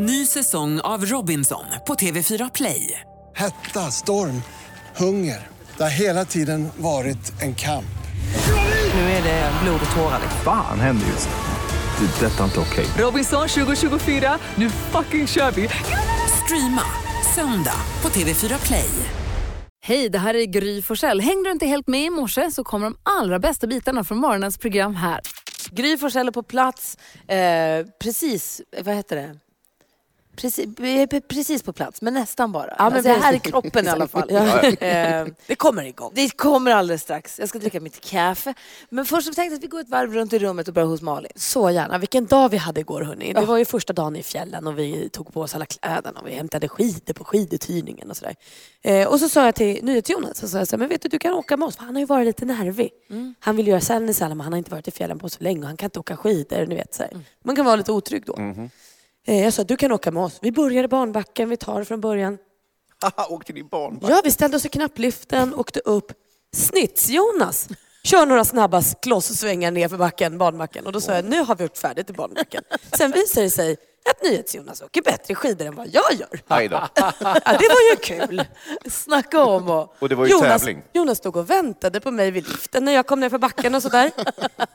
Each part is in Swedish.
Ny säsong av Robinson på TV4 Play. Hetta, storm, hunger. Det har hela tiden varit en kamp. Nu är det blod och tårar. Fan händer just nu. Det. är Detta är inte okej. Robinson 2024, nu fucking kör vi! Streama söndag på TV4 Play. Hej, det här är Gry Forssell. Hängde du inte helt med i morse så kommer de allra bästa bitarna från morgonens program här. Gry Forssell är på plats, eh, precis, vad heter det? Precis, vi är precis på plats, men nästan bara. Ja, men alltså, här i kroppen i alla fall. Ja. Eh, Det kommer igång. det kommer alldeles strax. Jag ska dricka mitt kaffe. Men först så tänkte jag att vi går ett varv runt i rummet och börjar hos Malin. Så gärna. Vilken dag vi hade igår hörni. Det var ju första dagen i fjällen och vi tog på oss alla kläderna och vi hämtade skidor på skiduthyrningen och sådär. Eh, och så sa jag till NyhetsJonas, så sa jag så här, men vet du, du kan åka med oss för han har ju varit lite nervig. Han vill göra Sälenäsällen men han har inte varit i fjällen på så länge och han kan inte åka skidor. Ni vet, så här. Man kan vara lite otrygg då. Eh, jag sa, du kan åka med oss. Vi börjar i barnbacken, vi tar det från början. Åkte ni barn? Ja, vi ställde oss i knappliften, åkte upp. Snits-Jonas kör några snabba klosssvängar ner för backen, barnbacken. Och då sa jag, nu har vi gjort färdigt i barnbacken. Sen visade det sig att NyhetsJonas åker bättre skidor än vad jag gör. Aj då. Ja, det var ju kul. Snacka om och... Och det var ju Jonas, tävling. Jonas stod och väntade på mig vid liften när jag kom ner för backen och sådär.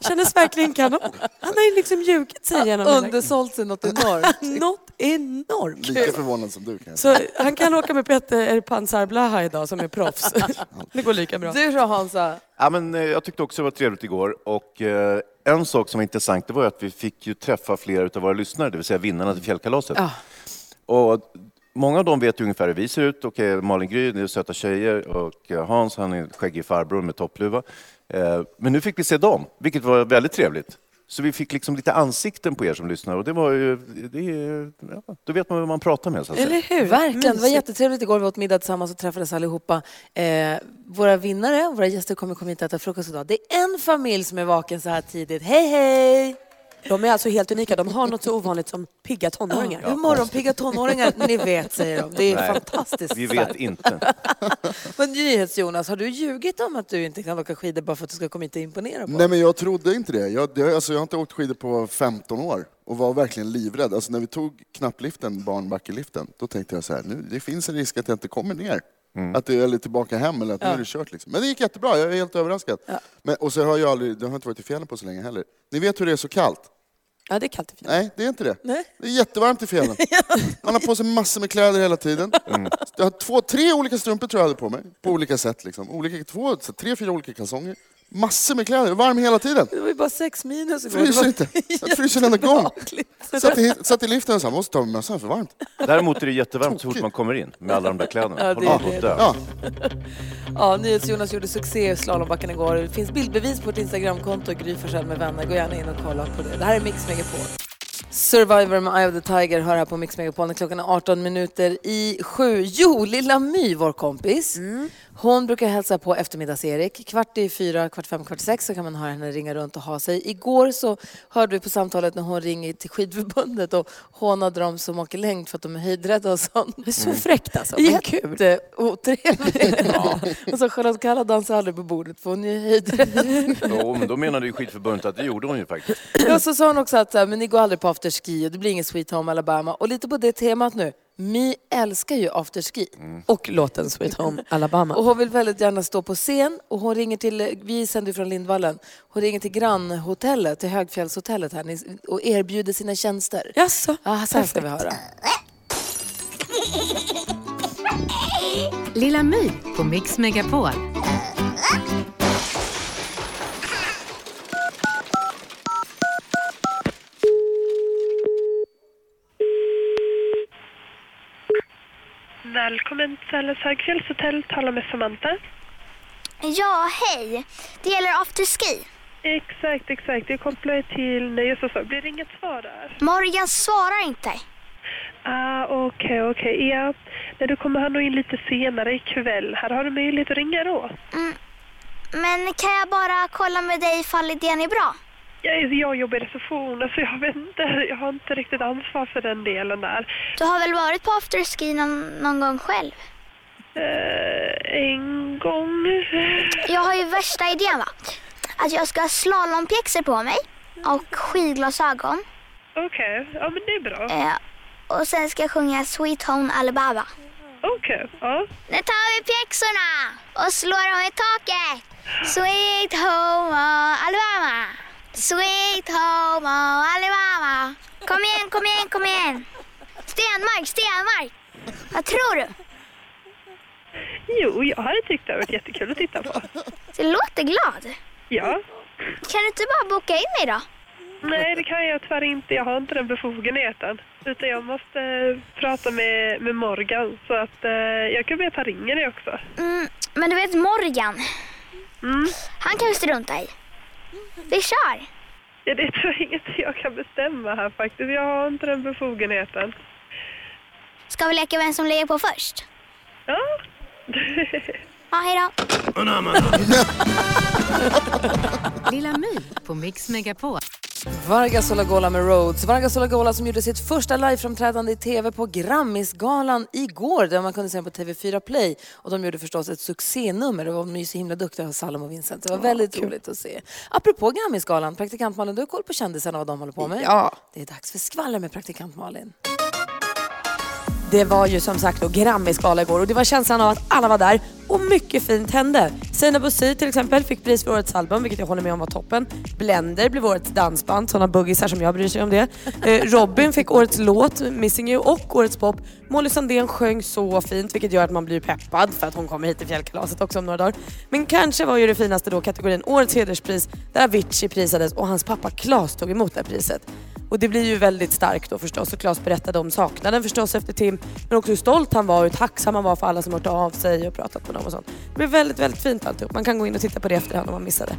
Kändes verkligen kanon. Han har ju liksom ljugit sig igenom hela- Undersålt sig något enormt. Något enormt. Lika förvånad som du kan jag säga. Så han kan åka med Peter Pansar Blaha idag som är proffs. Det går lika bra. Du då Hansa? Ja, men, eh, jag tyckte också det var trevligt igår. Och, eh, en sak som var intressant det var att vi fick ju träffa flera av våra lyssnare, det vill säga vinnarna till fjällkalaset. Ja. Och många av dem vet ungefär hur vi ser ut. Eh, Malin Gry, det är söta tjejer. Och eh, Hans, han är skäggig farbror med toppluva. Eh, men nu fick vi se dem, vilket var väldigt trevligt. Så vi fick liksom lite ansikten på er som lyssnar och det var ju, det, ja, då vet man vem man pratar med. Så att säga. Eller hur? Verkligen, det var jättetrevligt igår. Vi åt middag tillsammans och träffades allihopa. Eh, våra vinnare och våra gäster kommer komma hit och äta frukost idag. Det är en familj som är vaken så här tidigt. Hej hej! De är alltså helt unika. De har något så ovanligt som pigga tonåringar. Ja. Morgonpigga tonåringar, ni vet säger de. Det är Nej, fantastiskt Vi starkt. vet inte. Men NyhetsJonas, har du ljugit om att du inte kan åka skidor bara för att du ska komma hit och imponera på Nej men jag trodde inte det. Jag, jag, alltså, jag har inte åkt skidor på 15 år och var verkligen livrädd. Alltså, när vi tog knappliften, barnbackeliften, då tänkte jag så här, nu, det finns en risk att jag inte kommer ner. Att det är tillbaka hem eller att nu är det kört. Liksom. Men det gick jättebra, jag är helt överraskad. Men, och så har jag aldrig, jag har inte varit i fjällen på så länge heller. Ni vet hur det är så kallt? Ja, det är kallt i fjällen. Nej, det är inte det. Nej. Det är jättevarmt i fjällen. Man har på sig massor med kläder hela tiden. Jag har två, tre olika strumpor tror jag hade på mig. På olika sätt. Liksom. Olika, två, tre, fyra olika kalsonger. Massor med kläder, varm hela tiden. Det var ju bara sex minus igår. Fryser inte. Jag fryser varenda gång. jätteobehagligt. Satt i, satt i liften och sa, måste ta av mig mössan för varmt. Däremot är det jättevarmt så fort man kommer in med alla de där kläderna. Ja, det Håller är på att det. dö. Ja, Ja, NyhetsJonas gjorde succé i slalombacken igår. Det finns bildbevis på ett Instagramkonto, Gry Forssell med vänner. Gå gärna in och kolla på det. Det här är Mix Megapol. Survivor med Eye of the Tiger hör här på Mix Megapol när klockan är 18 minuter i sju. Jo, Lilla My, vår kompis, hon brukar hälsa på eftermiddags-Erik. Kvart i fyra, kvart fem, kvart sex så kan man höra henne ringa runt och ha sig. Igår så hörde vi på samtalet när hon ringer till skidförbundet och hånade dem som åker längd för att de är höjdrädda och sånt. Det är så fräckt alltså, men kul. Jätteotrevligt. Och så Charlotte Kalla dansar aldrig på bordet för hon är höjdrädd. Jo, men då menade ju skidförbundet att det gjorde hon ju faktiskt. Ja, så sa hon också att men ni går aldrig på afterski och det blir ingen Sweet Home Alabama. Och lite på det temat nu. Mi älskar ju afterski. Och låten Sweet Home Alabama. Och hon vill väldigt gärna stå på scen och hon ringer till, vi sänder ju från Lindvallen, hon ringer till grannhotellet, till Högfjällshotellet här och erbjuder sina tjänster. Jaså? Ja, så här ska vi höra. Lilla My på Mix Megapol. Välkommen till Säles högfjällshotell. Tala med Samantha. Ja, hej. Det gäller afterski. Exakt, exakt. Jag kopplar till nöjessäsong. Blir det inget svar där? Morgan svarar inte. Ah, okej, okej. Ja, Nej, då kommer han nog in lite senare ikväll. Här har du möjlighet att ringa då. Men kan jag bara kolla med dig ifall idén är bra? Jag, jag jobbar i receptionen så jag vet inte. Jag har inte riktigt ansvar för den delen där. Du har väl varit på afterski någon, någon gång själv? Eh, en gång. Jag har ju värsta idén va? Att jag ska ha slalompjäxor på mig och skidglasögon. Okej, ja men det är bra. Eh, och sen ska jag sjunga Sweet Home Alabama. Okej, ja. Nu tar vi pjäxorna och slår dem i taket. Sweet Home Alabama. Sweet Home Alabama. Kom igen, kom igen, kom igen. Stenmark, Stenmark. Vad tror du? Jo, jag hade tyckt det varit jättekul att titta på. Du låter glad. Ja. Kan du inte bara boka in mig då? Nej, det kan jag tyvärr inte. Jag har inte den befogenheten. Utan jag måste eh, prata med, med Morgan. Så att eh, jag kan be att han ringer dig också. Mm, men du vet Morgan, Mm. han kan vi strunta i. Vi kör. Ja, det tror jag inget jag kan bestämma här faktiskt. Jag har inte den befogenheten. Ska vi leka vem som lägger på först? Ja. Ja, hej då. Lilla My på Mix Megapol. Vargas Olagola med Rhodes. Vargas Olagola som gjorde sitt första liveframträdande i tv på Grammisgalan igår där man kunde se på TV4 Play. Och de gjorde förstås ett succénummer. Det var de ju så himla duktiga, Salom och Vincent. Det var väldigt roligt att se. Apropå Grammisgalan, praktikant Malin, du har koll på kändisarna och vad de håller på med? Ja. Det är dags för skvaller med praktikant Malin. Det var ju som sagt då Grammisgala igår och det var känslan av att alla var där och mycket fint hände. Sina Busi till exempel fick pris för årets album, vilket jag håller med om var toppen. Blender blev årets dansband, sådana buggisar som jag bryr sig om det. Eh, Robin fick årets låt, Missing You, och årets pop. Molly Sandén sjöng så fint, vilket gör att man blir peppad för att hon kommer hit till fjällkalaset också om några dagar. Men kanske var ju det finaste då kategorin Årets hederspris, där Avicii prisades och hans pappa Klas tog emot det här priset. Och det blir ju väldigt starkt då förstås och Klas berättade om saknaden förstås efter Tim men också hur stolt han var och hur tacksam han var för alla som hört av sig och pratat med dem och sånt. Det blev väldigt, väldigt fint alltihop. Man kan gå in och titta på det i efterhand om man missade.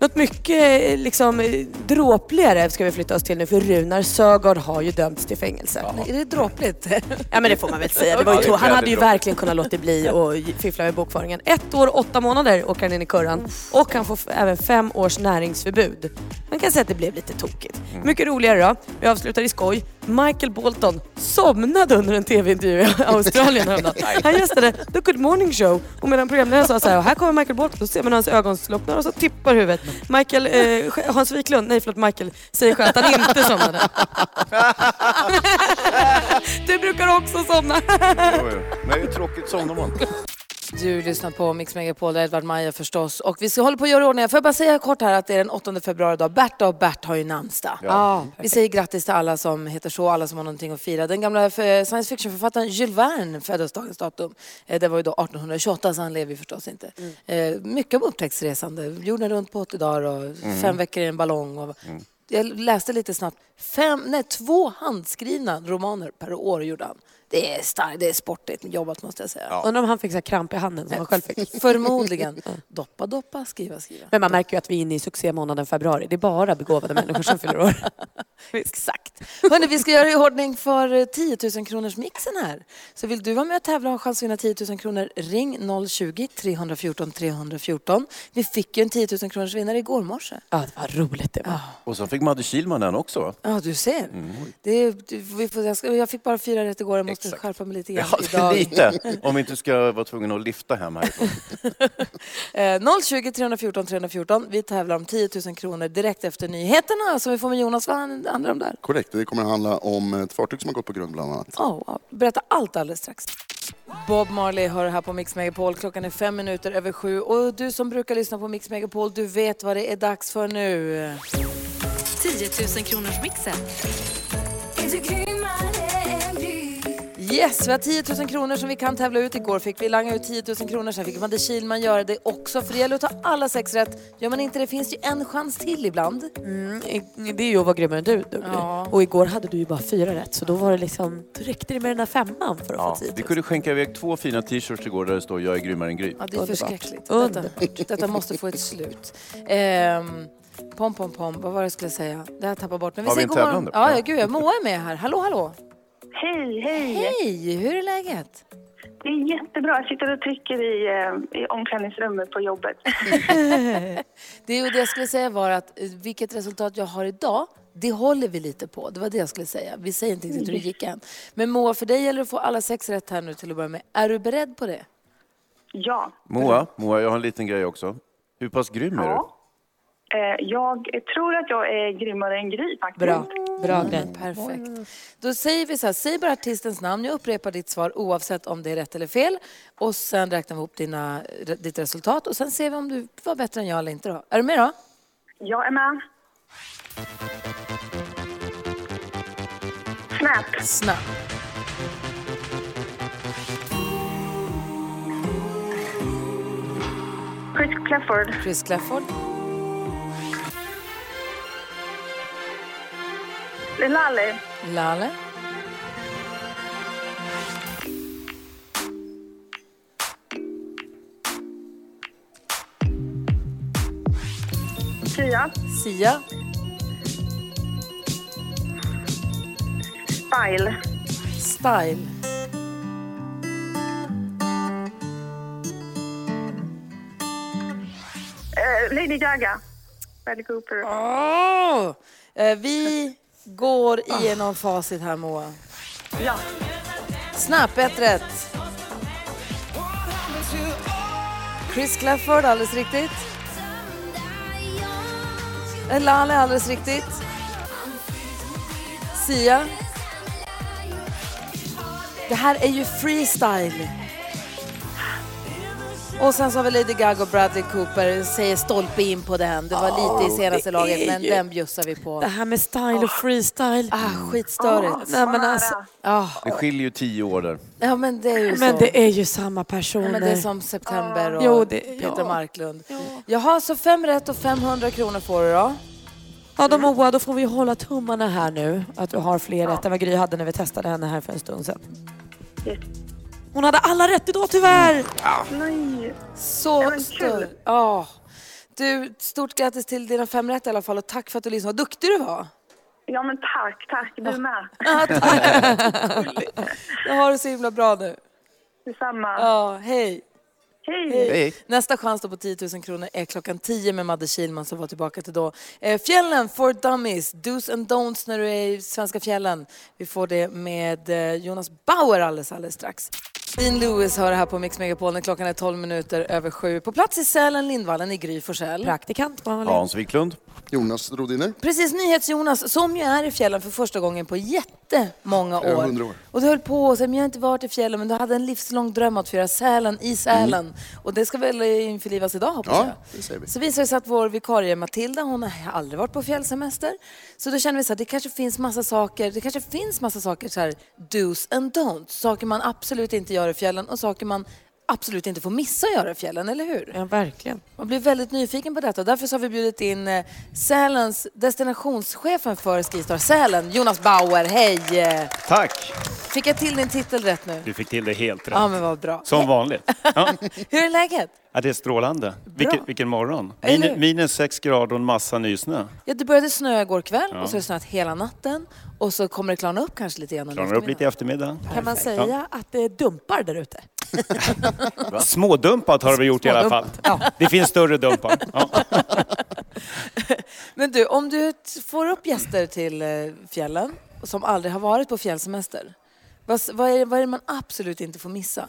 Något mycket eh, liksom, eh, dråpligare ska vi flytta oss till nu för Runar Sögaard har ju dömts till fängelse. Är det dråpligt? Ja men det får man väl säga. Ju Ja, to- han hade ju verkligen kunnat låta bli och fiffla med bokföringen. Ett år åtta månader åker han in i kurran och han får även fem års näringsförbud. Man kan säga att det blev lite tokigt. Mm. Mycket roligare då. Vi avslutar i skoj. Michael Bolton somnade under en tv-intervju i Australien häromdagen. Han gästade The Good Morning Show och medan programledaren sa så här, "Och här kommer Michael Bolton, då ser man hans ögon slocknar och så tippar huvudet. Michael, eh, Hans Wiklund, nej förlåt Michael, säger själv att han inte somnade. du brukar också somna. Jo, jo. Nej, det är tråkigt somnar man. Du lyssnar på Mix Megapol, Edvard Maja förstås. Och vi ska hålla på att göra ordning. Får jag bara säga kort här att det är den 8 februari idag. Berta och Bert har ju namnsdag. Ja. Vi säger grattis till alla som heter så, alla som har någonting att fira. Den gamla eh, science fiction-författaren Jules Verne föddes dagens datum. Eh, Det var ju då 1828, så han lever ju förstås inte. Eh, Mycket om upptäcktsresande. Jorden runt på 80 dagar och fem veckor i en ballong. Och Jag läste lite snabbt. Fem, nej, två handskrivna romaner per år gjorde han. Det är starkt, det är sportigt jobbat måste jag säga. Undrar om han fick så här kramp i handen som han själv fick. Förmodligen. Doppa, doppa, skriva, skriva. Men man märker ju att vi är inne i succémånaden februari. Det är bara begåvade människor som fyller år. Exakt. Hörrni, vi ska göra i ordning för eh, 10 000 kronors mixen här. Så vill du vara med och tävla och ha chans att vinna 10 000 kronor, ring 020-314 314. Vi fick ju en 10 000 kronors vinnare igår morse. Ja, det var roligt det var. Och så fick Madde Kihlman den också. Ja, du ser. Det är, du, vi får, jag, ska, jag fick bara fyra rätt igår, jag måste Exakt. skärpa mig lite grann Ja, idag. lite. Om vi inte ska vara tvungna att lyfta hem härifrån. Eh, 020 314 314. Vi tävlar om 10 000 kronor direkt efter nyheterna som vi får med Jonas. Vad handlar om där? Korrekt, det kommer att handla om ett fartyg som har gått på grund bland annat. Oh. Berätta allt alldeles strax. Bob Marley hör här på Mix Megapol. Klockan är fem minuter över sju. Och du som brukar lyssna på Mix Megapol, du vet vad det är dags för nu. 10 000 kronors mixen. Yes, vi har 10 000 kronor som vi kan tävla ut. Igår fick vi langa ut 10 000 kronor, sen fick Madde Kihlman göra det också. För det gäller att ta alla sex rätt. Gör man inte det finns ju en chans till ibland. Mm, det är ju att vara grymmare än du. Dugly. Ja. Och igår hade du ju bara fyra rätt så då var det liksom, då räckte det med den här femman för att Ja, få 10 vi 000. kunde skänka iväg två fina t-shirts igår där det står “Jag är grymmare än Gry”. Ja, det är Underbart. förskräckligt. Detta, Underbart. detta måste få ett slut. Ehm, pom, pom, pom. Vad var det jag skulle säga? Det har jag tappat bort. Men Har vi säger en god morgon. tävlande? Ja, Ja. gud. Moa är med här. Hallå, hallå. Hej, hej. Hej, hur är läget? Det är jättebra. Jag sitter och trycker i, eh, i omklädningsrummet på jobbet. Det är ju det jag skulle säga var att eh, vilket resultat jag har idag, det håller vi lite på. Det var det jag skulle säga. Vi säger inte riktigt hur det gick än. Men Moa, för dig gäller det att få alla sex rätt här nu till att börja med. Är du beredd på det? Ja. Moa, Moa, jag har en liten grej också. Hur pass grym är du? Eh, Jag tror att jag är grymmare än Gry faktiskt. Bra. Bra grej. Perfekt. Då säger vi så här, säg bara artistens namn. Jag upprepar ditt svar oavsett om det är rätt eller fel. Och sen räknar vi ihop dina, ditt resultat och sen ser vi om du var bättre än jag eller inte. Då. Är du med då? Jag är med. Snap. Snap. Chris Clafford. Chris Clafford. Lale. Lale. Sia. Sia. Style. Style. Eh, Lady Gaga. Bradley Cooper. Åh! Eh, vi går igenom facit här, Moa. Ja. Snabbt, ett rätt. Chris Clafford, alldeles riktigt. Lale, alldeles riktigt. Sia. Det här är ju freestyle. Och sen så har vi Lady Gaga och Bradley Cooper, säger stolpe in på den. Det var lite i senaste laget, men ju- den bjussar vi på. Det här med style och freestyle. Ah, skitstörigt. Nej, men alltså, Ja, Det skiljer ju tio år där. ja, men det är ju men så. det är ju samma personer. Ja, men det är som September och Jo, det- Peter ja. Marklund. Jaha, så fem rätt och 500 kronor får du då. Ja, då Moa, då får vi hålla tummarna här nu. Att du har fler rätt än vad Gry hade när vi testade henne här för en stund sedan. Yes. Hon hade alla rätt idag tyvärr! Nej. Så stör. Ja. Du, stort grattis till dina fem rätt i alla fall och tack för att du lyssnade. Vad duktig du var. Ja, men tack, tack. Du med. Ja, tack. Jag har det så himla bra nu. Detsamma. Ja, hej. Hej. Hej. Nästa chans då på 10 000 kronor är klockan 10 med Madde Kihlman som var tillbaka till då. Eh, fjällen for dummies, do's and don'ts när du är i svenska fjällen. Vi får det med eh, Jonas Bauer alldeles, alldeles strax. Dean Lewis hör det här på Mix Megapol när klockan är 12 minuter över sju. På plats i Sälen, Lindvallen i Gry Forssell. Praktikant Malin. Hans Wiklund. Jonas Rodiner. Precis, NyhetsJonas som ju är i fjällen för första gången på jättemånga år. 100 år. Och du höll på och men jag har inte varit i fjällen men du hade en livslång dröm att få göra Sälen i Sälen. Och det ska väl införlivas idag hoppas Ja, jag. det säger vi. Så visar det sig att vår vikarie Matilda, hon har aldrig varit på fjällsemester. Så då känner vi så här, det kanske finns massa saker, det kanske finns massa saker så här, do's and don'ts. Saker man absolut inte gör i fjällen och saker man absolut inte får missa att göra i fjällen, eller hur? Ja, verkligen. Man blir väldigt nyfiken på detta och därför så har vi bjudit in eh, Sälens destinationschefen för Skistar Sälen, Jonas Bauer. Hej! Tack! Fick jag till din titel rätt nu? Du fick till det helt rätt. Ja, men vad bra. Som vanligt. Ja. Hur är läget? Ja, det är strålande. Vilken, vilken morgon. Min, minus sex grader och en massa nysnö. Ja, det började snöa igår kväll Ja. och så har det snöat hela natten och så kommer det klarna upp kanske lite grann Klarnar upp lite i eftermiddag. Kan man säga att det dumpar där ute? Smådumpat har vi gjort i alla fall. Smådumpat. Det finns större dumpar. Ja. Men du, om du får upp gäster till eh, fjällen som aldrig har varit på fjällsemester, vad, vad, är, vad är det man absolut inte får missa?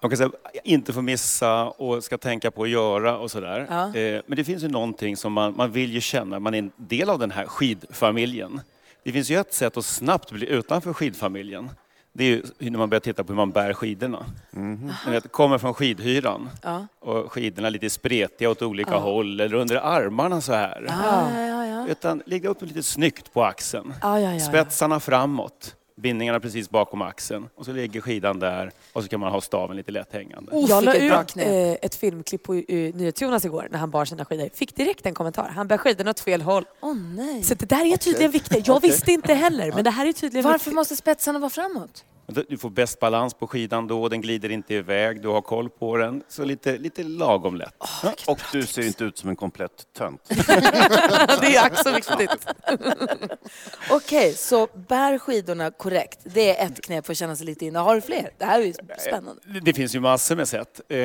Man kan säga inte få missa och ska tänka på att göra och sådär. Ja. Eh, Men det finns ju någonting som man, man vill ju känna, man är en del av den här skidfamiljen. Det finns ju ett sätt att snabbt bli utanför skidfamiljen. Det är ju när man börjar titta på hur man bär skidorna. Ni vet, kommer från skidhyran Ja. och skidorna lite spretiga åt olika Ja. håll eller under armarna så här. Ja, ja, ja. Utan lägga upp dem lite snyggt på axeln. Ja, ja, ja, ja. Spetsarna framåt, bindningarna precis bakom axeln. Och så ligger skidan där och så kan man ha staven lite lätt hängande. Oh, jag la ut eh, ett filmklipp på eh, NyhetsJonas igår när han bar sina skidor. Fick direkt en kommentar. Han bär skidorna åt fel håll. Åh nej. Så det där är tydligen viktigt. Jag Okej. visste inte heller, men det här är tydligen Varför viktigt. måste spetsarna vara framåt? Du får bäst balans på skidan då, den glider inte iväg, du har koll på den. Så lite, lite lagom lätt. Och du ser inte ut som en komplett tönt. det är också viktigt. Okej, så bär skidorna korrekt. Det är ett knep för att känna sig lite inne. Har du fler? Det här är ju spännande. Det- Det finns ju massor med sätt. Eh,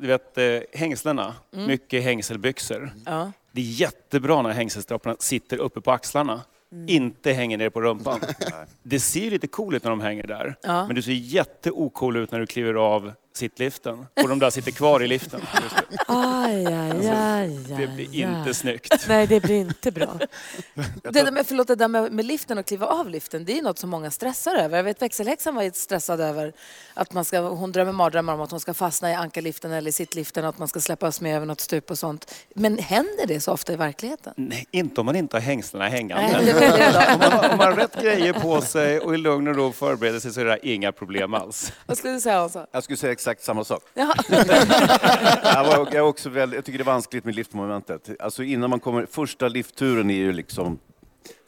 Du vet, eh, hängslena, mycket hängselbyxor. Ja. Det är jättebra när hängselstrapporna sitter uppe på axlarna. Inte hänger ner på rumpan. Det ser lite cool ut när de hänger där. Ja. Men du ser jätteocool ut när du kliver av sittliften och de där sitter kvar i liften. Aj, aj, aj, Det blir aj, inte aj. snyggt. Nej, det blir inte bra. Det där med, förlåt, det där med, med liften och kliva av liften, det är något som många stressar över. Jag vet växelhäxan var stressad över att man ska, hon drömmer mardrömmar om att hon ska fastna i ankarliften eller i sittliften och att man ska släppas med över något stup och sånt. Men händer det så ofta i verkligheten? Nej, inte om man inte har hängslena hängande. Nej, det det om, man, har- om man har rätt grejer på sig och i lugn och ro förbereder sig så är det inga problem alls. Vad skulle du säga Hansa? Jag skulle säga exakt samma sak. Jag, var, jag, också väldigt, jag tycker det är vanskligt med liftmomentet. Alltså innan man kommer, första liftturen är ju liksom,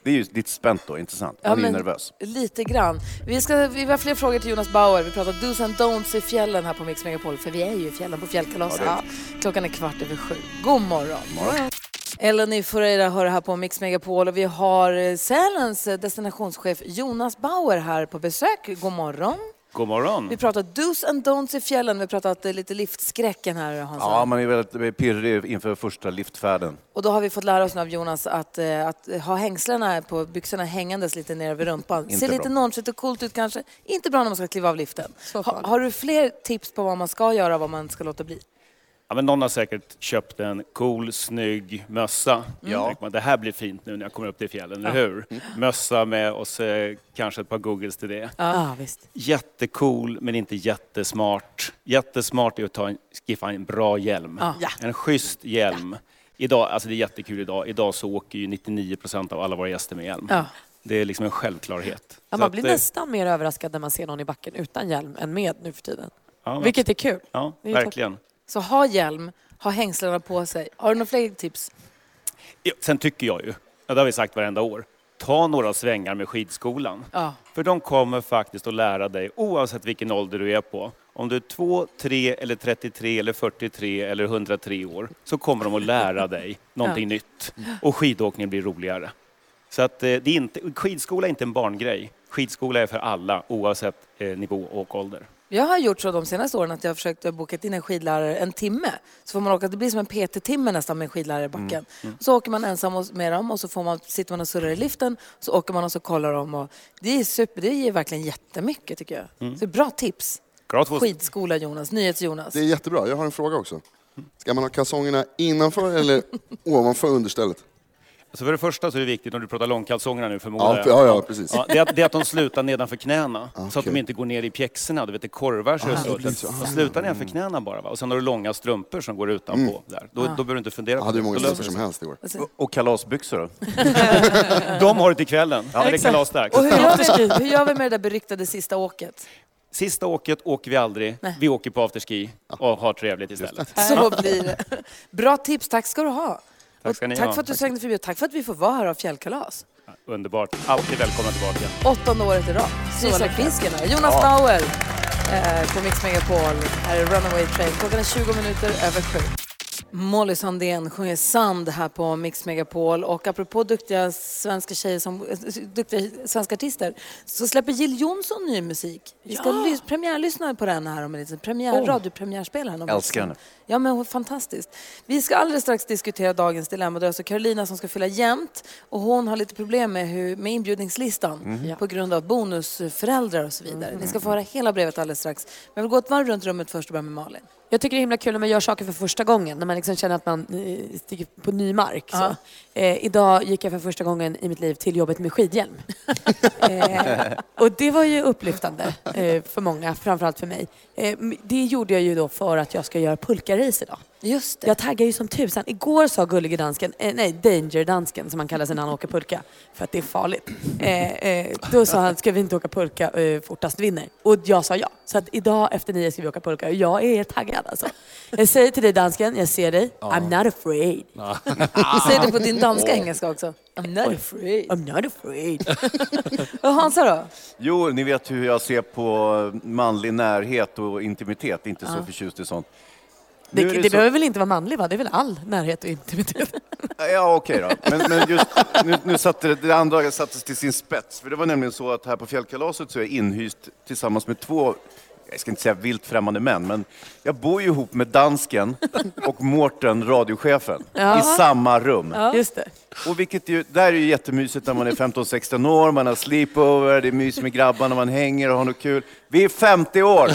det är ju lite spänt då, inte sant? Man Ja, är ju nervös. Lite grann. Vi, ska, vi har fler frågor till Jonas Bauer. Vi pratar do's and don'ts i fjällen här på Mix Megapol. För vi är ju i fjällen på fjällkalaset. Ja, Klockan är kvart över sju. God morgon. Eleni Foureira hör här på Mix Megapol och vi har eh, Sälens eh, destinationschef Jonas Bauer här på besök. God morgon. God morgon. Vi pratar do's and don'ts i fjällen. Vi har pratat lite liftskräcken här Hans. Ja, man är väldigt pirrig inför första liftfärden. Och då har vi fått lära oss nu av Jonas att, eh, att ha hängslena på byxorna hängandes lite ner över rumpan. Inte Ser lite bra. nonchalant och coolt ut kanske. Inte bra när man ska kliva av liften. Ha, har du fler tips på vad man ska göra och vad man ska låta bli? Ja, men någon har säkert köpt en cool, snygg mössa. Ja. Man, det här blir fint nu när jag kommer upp till fjällen, Ja. eller hur? Mössa med och så kanske ett par googles till det. Ja, visst. Jättecool, men inte jättesmart. Jättesmart är att ta en, skaffa en bra hjälm. Ja. En schysst hjälm. Idag, alltså det är jättekul idag. Idag så åker ju 99 procent av alla våra gäster med hjälm. Ja. Det är liksom en självklarhet. Man att, blir eh, nästan mer överraskad när man ser någon i backen utan hjälm än med nu för tiden. Vilket är kul. Ja, verkligen. Så ha hjälm, ha hängslena på sig. Har du några fler tips? Ja, Sen tycker jag ju, ja, det har vi sagt varenda år, ta några svängar med skidskolan. Ja. För de kommer faktiskt att lära dig, oavsett vilken ålder du är på, om du är 2, 3 eller 33 eller 43 eller 103 år, så kommer de att lära dig någonting Ja. nytt. Och skidåkningen blir roligare. Så att, eh, det är inte, skidskola är inte en barngrej. Skidskola är för alla, oavsett eh, nivå och ålder. Jag har gjort så de senaste åren att jag har försökt att boka in en skidlärare en timme. Så får man åka, det blir som en PT-timme nästan med en skidlärare i backen. Så åker man ensam med dem och så får man, sitter man och surrar i liften. Så åker man och så kollar de. Och det, är super, det ger verkligen jättemycket tycker jag. Mm. Så bra tips. Skidskola Jonas, NyhetsJonas. Det är jättebra. Jag har en fråga också. Ska man ha kalsongerna innanför eller ovanför understället? Så för det första så är det viktigt, om du pratar långkalsongerna nu förmodar Ja, ja, ja, precis. det, är att, det är att de slutar nedanför knäna, så att de inte går ner i pjäxorna. Du vet, det korvar sig Ah, så. det. De slutar nedanför knäna bara. Va? Och sen har du långa strumpor som går utanpå. Mm. Där. Då, Ah. då behöver du inte fundera Jag hade hur på många det. Strumpor som det helst igår. Och, och kalasbyxor då? De har det till kvällen. Ja, det är kalasdags. Och hur gör, vi, hur gör vi med det där beryktade sista åket? Sista åket åker vi aldrig. Vi åker på afterski och har trevligt istället. Så blir det. Bra tips, tack ska du ha. Tack ska ni tack ha. för att du svängde förbi och tack för att vi får vara här av fjällkalas. Underbart. Alltid välkomna tillbaka. Åttonde året i rad. Isak här. Jonas Ja. Bauer eh, på Mix Megapol. Här är Runaway Train. Klockan är 20 minuter över sju. Molly Sandén sjunger Sand här på Mix Megapol. Och apropå duktiga svenska tjejer som eh, duktiga svenska artister så släpper Jill Johnson ny musik. Vi ska Ja. lys- premiärlyssna på den här om en liten premiär, Åh. radiopremiärspelaren. om en Älskar henne. Ja, men fantastiskt. Vi ska alldeles strax diskutera dagens dilemma. Det är alltså Carolina som ska fylla jämnt och hon har lite problem med, hur, med inbjudningslistan Mhm. på grund av bonusföräldrar och så vidare. Ni ska få höra hela brevet alldeles strax. Men jag vill gå ett varv runt rummet först och börja med Malin. Jag tycker det är himla kul när man gör saker för första gången, när man liksom känner att man eh, stiger på ny mark. Så. Ja. Eh, idag gick jag för första gången i mitt liv till jobbet med skidhjälm. eh, och det var ju upplyftande eh, för många, framförallt för mig. Eh, det gjorde jag ju då för att jag ska göra pulkarace idag. Just det. Jag taggar ju som tusan. Igår sa gullige dansken, eh, nej danger-dansken som han kallar sig när han åker pulka, för att det är farligt. Eh, eh, då sa han, ska vi inte åka pulka, eh, fortast vinner. Och jag sa ja. Så att idag efter nio ska vi åka pulka och jag är taggad alltså. Jag säger till dig dansken, jag ser dig, I'm not afraid. Säg det på din danska engelska också. I'm not afraid. I'm not afraid. Och Hansa då? Jo, ni vet hur jag ser på manlig närhet och intimitet, inte så Ja. förtjust i sånt. Det, är det, så- behöver väl inte vara manlig va? Det är väl all närhet och intimitet? Ja, okej då. Men, men just nu, nu satte det, det andra sattes till sin spets. För det var nämligen så att här på fjällkalaset så är jag inhyst tillsammans med två jag ska inte säga vilt främmande män, men jag bor ju ihop med dansken och Mårten, radiochefen, Ja. i samma rum. Just det. Och vilket ju, där är ju jättemysigt när man är 15-16 år, man har sleepover, det är mys med grabbarna, man hänger och har något kul. Vi är 50 år!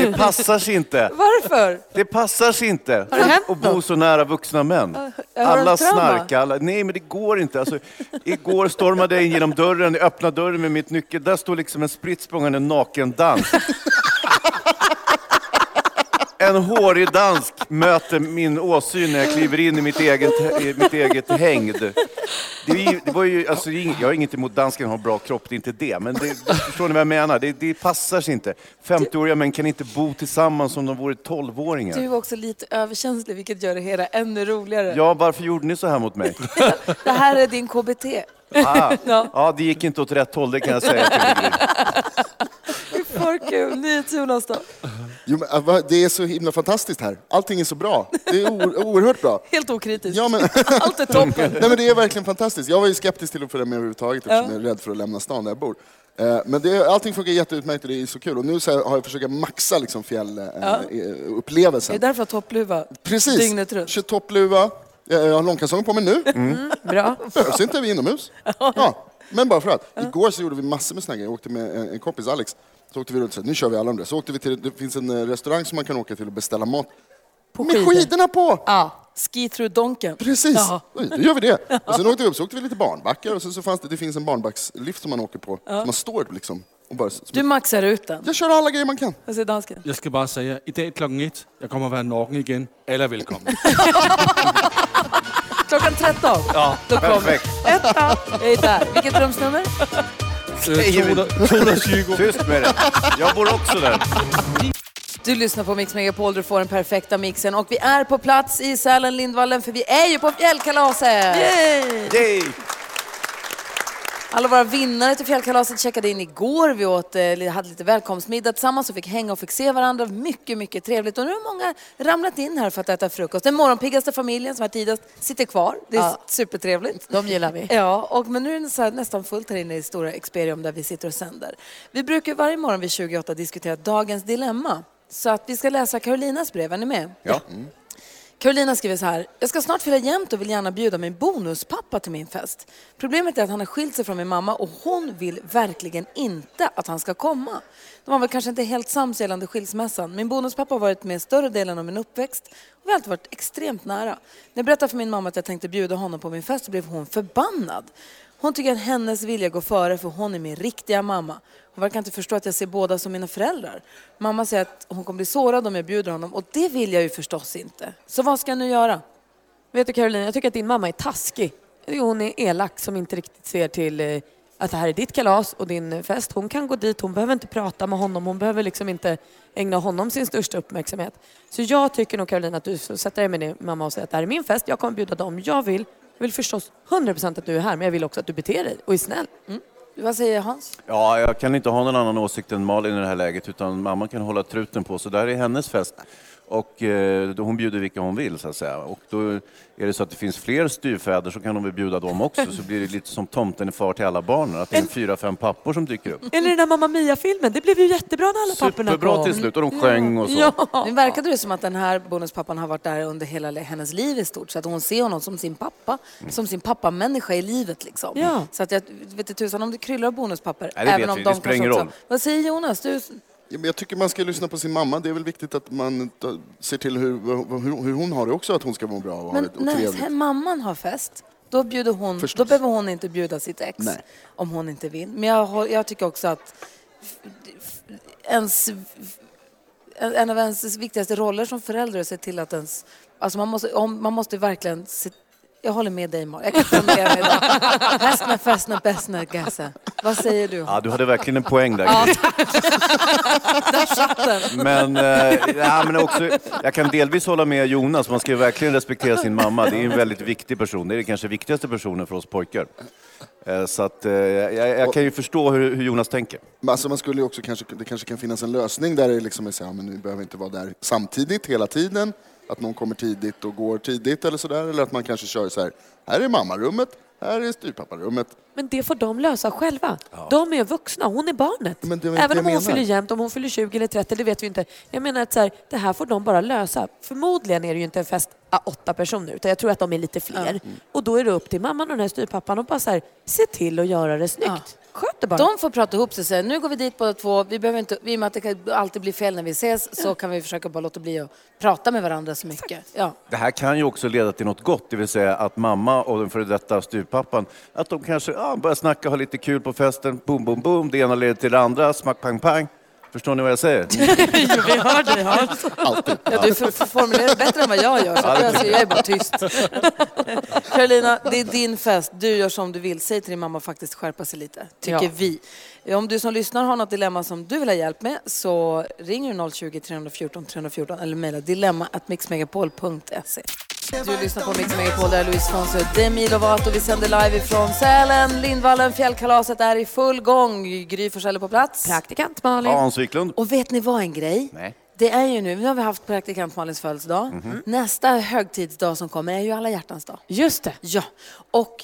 Det passar sig inte. Varför? Det passar sig inte Har det hänt att bo så nära vuxna män. har du Alla trauma? snarkar, alla, nej men det går inte. Alltså, igår stormade jag in genom dörren, jag öppnade dörren med mitt nyckel, där står liksom en spritt språngande naken dansk. En hårig dansk möter min åsyn när jag kliver in i mitt eget, i mitt eget hängd. Det, är det var ju, alltså, ing- jag har inget emot dansken har bra kropp, det är inte det. Men det, förstår ni vad jag menar? Det, det passar sig inte. 50-åriga män kan inte bo tillsammans som de vore 12-åringar. Du är också lite överkänslig vilket gör det hela ännu roligare. Ja, varför gjorde ni så här mot mig? Det här är din KBT. Ah, Ja. ja, det gick inte åt rätt håll, det kan jag säga till. För kul. NyhetsJonas då? Jo, men, äh, det är så himla fantastiskt här. Allting är så bra. Det är oerhört bra. Helt okritiskt. Ja, men... Allt är toppen. Nej, men det är verkligen fantastiskt. Jag var ju skeptisk till att följa med överhuvudtaget eftersom Ja. jag är rädd för att lämna stan där jag bor. Eh, Men det, allting funkar jätteutmärkt och det är så kul. Och nu så har jag försökt maxa liksom Ja. fjällupplevelsen. Det är därför toppluva Precis. dygnet runt. Kör toppluva. Jag har långkalsonger på mig nu. Mm, bra. Behövs inte, vi är inomhus. Ja, men bara för att. Igår så gjorde vi massor med snaggar. Jag åkte med en kompis, Alex. Så åkte vi runt sa, nu kör vi alla om det. Så åkte vi till, det finns en eh, restaurang som man kan åka till och beställa mat. På med skidor. skidorna på! Ja, ski through donken. Precis, Ja. Oj, då gör vi det. Och sen åkte vi upp, så åkte vi lite barnbackar och sen så fanns det, det finns en barnbackslift som man åker på. Ja. Så man står liksom och bara... Du maxar ut den. Jag kör alla grejer man kan. Jag ser dansken. Jeg skal bare sige, i dag klokken 1, jeg kommer at være naken igen. Alle er velkommen. Klockan 13. Ja, Då kommer perfekt. etta. Jag är där. Vilket rumsnummer? Øh, 220. Tyst med det. Jag bor också där. Du lyssnar på Mix Megapol, du får den perfekta mixen och vi är på plats i Sälen, Lindvallen, för vi är ju på fjällkalaset! Yay! Alla våra vinnare till fjällkalaset checkade in igår. Vi åt, eh, hade lite välkomstmiddag tillsammans och fick hänga och fick se varandra. Mycket, mycket trevligt. Och nu har många ramlat in här för att äta frukost. Den morgonpiggaste familjen som är tidigast sitter kvar. Det är Ja. supertrevligt. De gillar vi. Ja, och, men nu är det så här, nästan fullt här inne i stora Experium där vi sitter och sänder. Vi brukar varje morgon vid 28 diskutera dagens dilemma. Så att vi ska läsa Carolinas brev. Är ni med? Ja. Carolina skriver så här. Jag ska snart fylla jämnt och vill gärna bjuda min bonuspappa till min fest. Problemet är att han har skilt sig från min mamma och hon vill verkligen inte att han ska komma. De var väl kanske inte helt sams gällande skilsmässan. Min bonuspappa har varit med större delen av min uppväxt och vi har alltid varit extremt nära. När jag berättade för min mamma att jag tänkte bjuda honom på min fest så blev hon förbannad. Hon tycker att hennes vilja går före för hon är min riktiga mamma. Hon verkar inte förstå att jag ser båda som mina föräldrar. Mamma säger att hon kommer bli sårad om jag bjuder honom och det vill jag ju förstås inte. Så vad ska jag nu göra? Vet du Caroline, jag tycker att din mamma är taskig. Hon är elak som inte riktigt ser till eh, att det här är ditt kalas och din eh, fest. Hon kan gå dit, hon behöver inte prata med honom, hon behöver liksom inte ägna honom sin största uppmärksamhet. Så jag tycker nog Caroline att du får sätta dig med din mamma och säga att det här är min fest, jag kommer bjuda dem jag vill. Jag vill förstås 100% att du är här, men jag vill också att du beter dig och är snäll. Vad säger Hans? Ja, jag kan inte ha någon annan åsikt än Malin i det här läget, utan mamma kan hålla truten på. Så där är hennes fest. Och eh, då hon bjuder vilka hon vill, så att säga. Och då är det så att det finns fler styvfäder så kan hon väl bjuda dem också. Så blir det lite som tomten är far till alla barnen, att det är en fyra, fem pappor som dyker upp. Eller den där Mamma Mia-filmen, det blev ju jättebra när alla papporna Superbra kom. till slut, och de sjöng och så. Ja. Nu verkade det som att den här bonuspappan har varit där under hela hennes liv i stort. Så att hon ser honom som sin pappa, som sin pappamänniska i livet liksom. Ja. Så att jag vet inte tusan om det kryllar av bonuspappor. Nej, det även vet om vi. de Det spelar ingen roll. Vad säger Jonas? Du... Jag tycker man ska lyssna på sin mamma. Det är väl viktigt att man ser till hur, hur, hur hon har det också, att hon ska må bra och ha Men det och när trevligt. mamman har fest, då, bjuder hon, Förstås. då behöver hon inte bjuda sitt ex Nej. om hon inte vill. Men jag, jag tycker också att ens, en en av ens viktigaste roller som förälder är att se till att ens... Alltså man, måste, om, man måste verkligen... Se, jag håller med dig, Malin. Jag kan mer med idag. Hästna, fästna, bästna, gassa. Vad säger du? Ja, du hade verkligen en poäng där. Ja. Där satt den. Men, eh, ja, men också, jag kan delvis hålla med Jonas, man ska ju verkligen respektera sin mamma. Det är en väldigt viktig person, det är kanske viktigaste personen för oss pojkar. Eh, Så att, eh, jag, jag kan ju förstå hur, hur Jonas tänker. Men Alltså man skulle också kanske, det kanske kan finnas en lösning där det liksom är så här, men nu behöver inte vara där samtidigt hela tiden. Att någon kommer tidigt och går tidigt eller sådär. Eller att man kanske kör så här, här är mammarummet, Här är styrpapparummet. Men det får de lösa själva. De är vuxna, hon är barnet. Men det är Även om hon menar. fyller jämnt, om hon fyller 20 eller 30, det vet vi inte. Jag menar att så här, det här får de bara lösa. Förmodligen är det ju inte en fest av åtta personer, utan jag tror att de är lite fler. Och då är det upp till mamman och den här styrpappan att bara så här, se till att göra det snyggt. Sköt det bara. De får prata ihop sig och säga nu går vi dit båda två. Vi behöver inte, I och med att det kan alltid blir fel när vi ses så kan vi försöka bara låta bli att prata med varandra så mycket. Ja. Det här kan ju också leda till något gott, det vill säga att mamma och den före detta styrpappan, att de kanske ja, börjar snacka, ha lite kul på festen, boom, boom, boom, det ena leder till det andra, smack, pang, pang. Förstår ni vad jag säger? vi hör dig. Ja. Alltid. Ja, du får- får formulera det bättre än vad jag gör. Så att jag, jag är bara tyst. Carolina, det är din fest. Du gör som du vill. Säg till din mamma faktiskt skärpa sig lite, tycker Ja. vi. Om du som lyssnar har något dilemma som du vill ha hjälp med så ringer du 020 314 314 eller mejla dilemma.mixmegapol.se. Du lyssnar på Mix Megapol, där är Louise Fonsi och Demi Lovato. Vi sänder live ifrån Sälen. Lindvallen, fjällkalaset är i full gång. Gry Forssell är på plats. Praktikant Malin. Hans Wiklund? Och vet ni vad en grej? Nej. Det är ju nu, nu har vi haft praktikant Malins födelsedag. Mhm. Nästa högtidsdag som kommer är ju alla hjärtans dag. Just det. Ja, och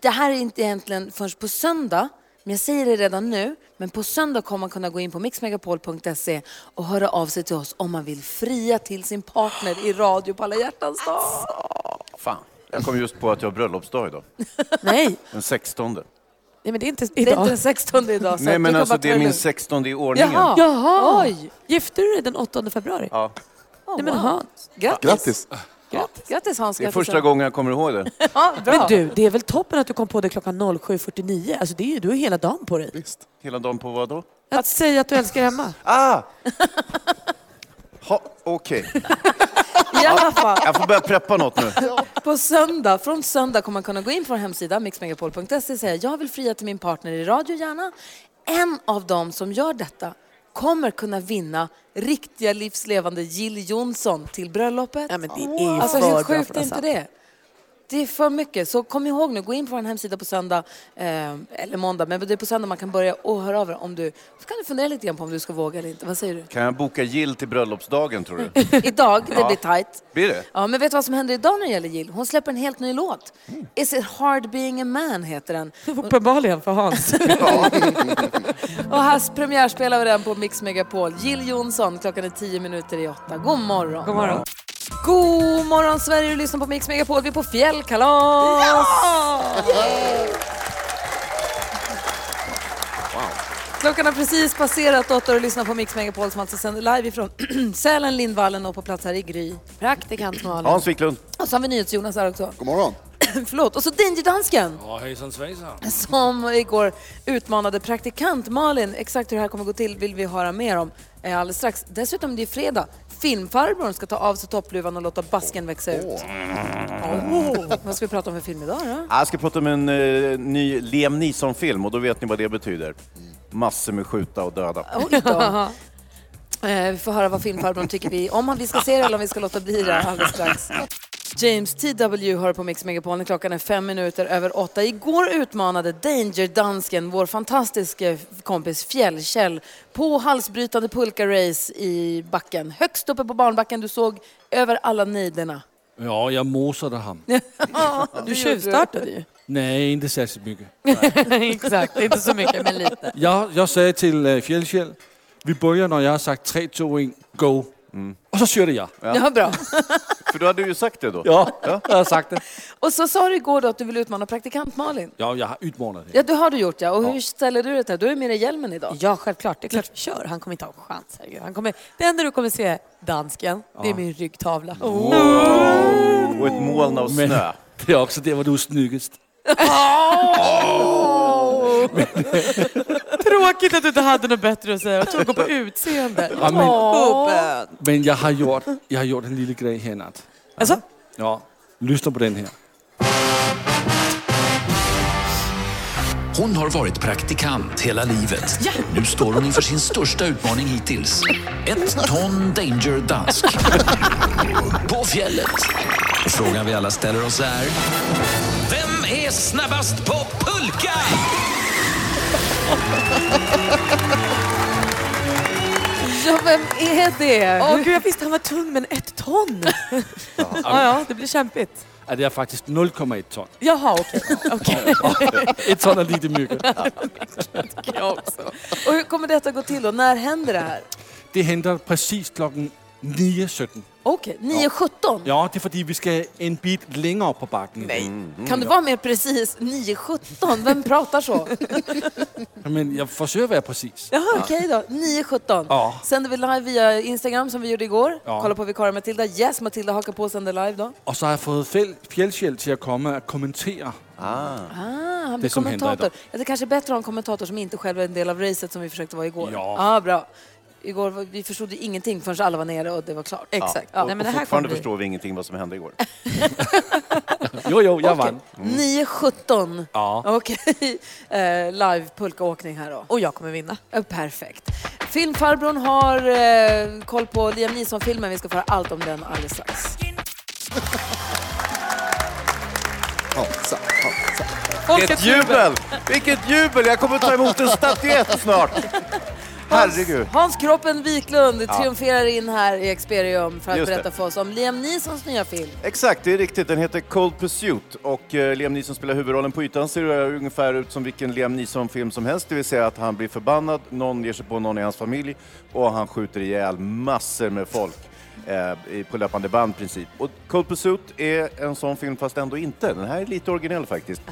det här är inte egentligen förrän på söndag, men jag säger det redan nu, men på söndag kommer man kunna gå in på mixmegapol.se och höra av sig till oss om man vill fria till sin partner i radio på alla hjärtans dag. Fan. Jag kom just på att jag har bröllopsdag idag. Nej. Den 16. Nej, men det är inte Det är idag. inte den 16 idag. så Nej men alltså det är min lugnt. 16 i ordningen. Jaha. Jaha! Oj. Gifte du dig den 8 februari? Ja. Nej, men Hans. Grattis. Grattis. Grattis, Grattis Hans. Det är första gången jag kommer ihåg det. Ja, bra. Men du, det är väl toppen att du kom på det klockan 07.49? Alltså det är ju, du har hela dagen på dig. Visst. Hela dagen på vad då? Att säga att du älskar Emma. Ah! Ha, Okej, I alla fall. jag får börja preppa något nu. På söndag, från söndag kommer man kunna gå in på vår hemsida mixmegapol.se och säga jag vill fria till min partner i radio gärna. En av dem som gör detta kommer kunna vinna riktiga livslevande Jill Johnson till bröllopet. Ja, men det är ju alltså för hur bra sjukt är att inte det? Det är för mycket. Så kom ihåg nu, gå in på vår hemsida på söndag, eh, eller måndag, men det är på söndag man kan börja och höra av er om du, så kan du fundera lite grann på om du ska våga eller inte. Vad säger du? Kan jag boka Jill till bröllopsdagen tror du? Idag, det Ja. blir tajt. Blir det? Ja, men vet du vad som händer idag när det gäller Jill? Hon släpper en helt ny låt. Is it hard being a man heter den. Uppenbarligen för Hans. Och här premiärspelar vi den på Mix Megapol. Jill Johnson, klockan är tio minuter i åtta. God morgon. God morgon. God morgon Sverige, du lyssnar på Mix Megapol. Vi är på fjällkalas! Klockan har precis passerat åtta och du lyssnar på Mix Megapol som alltså sänder live ifrån Sälen, Lindvallen och på plats här i Gry. Praktikant Malin. Hans Wiklund. Och så har vi NyhetsJonas här också. God morgon. Förlåt. Och så Danger-dansken. Ja, hejsan svejsan. som igår utmanade praktikant Malin. Exakt hur det här kommer gå till vill vi höra mer om eh, alldeles strax. Dessutom är det fredag. Filmfarbrorn ska ta av sig toppluvan och låta basken växa ut. Åh. Vad ska vi prata om för film idag då? Jag ska prata om en eh, ny Liam Neeson-film och då vet ni vad det betyder. Massor med skjuta och döda. Oj då. Eh, Vi får höra vad filmfarbrorn tycker vi om vi ska se det eller om vi ska låta bli det alldeles strax. James T.W. hör på Mix Megapol klockan är fem minuter över åtta. Igår utmanade Danger-dansken vår fantastiska kompis Fjällkäll på halsbrytande pulka-race i backen. Högst uppe på barnbacken, du såg över alla nejderna. Ja, jag mosade han. Du tjuvstartade ju. Nej, inte särskilt mycket. Exakt, inte så mycket men lite. Jag, jag sa till uh, Fjällkäll, vi börjar när jag har sagt 3, 2, 1, go. Och så körde jag. Ja, bra. För du hade ju sagt det då. Ja, jag har sagt det. Och så sa du igår då att du vill utmana praktikant Malin. Ja, jag har utmanat det. Ja, det har du gjort ja. Och hur ställer du dig till? Du är med i hjälmen idag. Ja, självklart. Det är klart vi kör. Han kommer inte ha en chans. Herregud. Han kommer, det enda du kommer se, dansken, det är min ryggtavla. Och ett moln av Men snö. det är också det var du är snyggast. Tråkigt att du inte hade något bättre att säga. Jag tror gå på utseende. Ja, men-. Men jag har gjort, jag har gjort en liten grej här i natt. Alltså? Ja, lyssna på den här. Hon har varit praktikant hela livet. Nu står hon inför sin största utmaning hittills. Ett ton Danger Dansk. På fjället. Och frågan vi alla ställer oss är... Vem är snabbast på pulka? Ja, vem är det? Åh gud, jag visste han var tung men ett ton. ja, ja, det blir kämpigt. att det är faktiskt 0,1 ton. Jaha, okej. okej. Ett ton är lite mycket. jag också. Och hur kommer detta gå till då? När händer det här? Det händer precis klockan 9.17. Okej, 9.17? Ja, det är för att vi ska en bit längre upp på backen. Nej. Kan du vara mer precis? 9.17? Vem pratar så? Men jag försöker vara precis. Jaha, okej då. 9.17. Ja. Sänder vi live via Instagram som vi gjorde igår. Ja. Kolla på vikarie Matilda. Yes, Matilda hakar på och sänder live då. Och så har jag fått Fjäll- Fjällkäll till att komma och kommentera. Ah, han Det blir händer kommentator. Ja, det kanske är bättre att ha en kommentator som inte själv är en del av racet som vi försökte vara igår. Ja. Ah, bra. Igår var, vi förstod ju ingenting förrän alla var nere och det var klart. Ja. Och, och fortfarande förstår vi ingenting vad som hände igår. Jo, jo, jag vann. 9.17. Ja. Okej. Eh, live pulkaåkning här då. Och jag kommer vinna. Ja, perfekt. Filmfarbrorn har eh, koll på Liam Neeson-filmen. Vi ska få höra allt om den alldeles strax. Vilket jubel! Vilket jubel! Jag kommer ta emot en statyett snart. Herregud. Hans Kroppen Wiklund Ja. triumferar in här i Experium för att Just det. berätta för oss om Liam Neesons nya film. Exakt, det är riktigt. Den heter Cold Pursuit och eh, Liam Neeson spelar huvudrollen. På ytan ser det ungefär ut som vilken Liam Neeson-film som helst, det vill säga att han blir förbannad, någon ger sig på någon i hans familj och han skjuter ihjäl massor med folk. Eh, på löpande band princip. Och Cold Pursuit är en sån film fast ändå inte. Den här är lite originell faktiskt.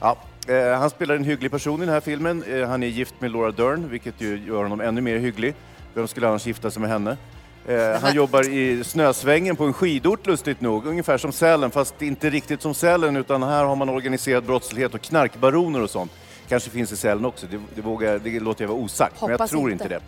Ja, eh, han spelar en hygglig person i den här filmen. Eh, han är gift med Laura Dern, vilket ju gör honom ännu mer hygglig. Vem skulle annars gifta sig med henne? Eh, han jobbar i snösvängen på en skidort lustigt nog, ungefär som Sälen, fast inte riktigt som Sälen utan här har man organiserad brottslighet och knarkbaroner och sånt. Kanske finns i Sälen också, det, det, vågar, det låter jag vara osagt, men jag Hoppas tror inte. inte det.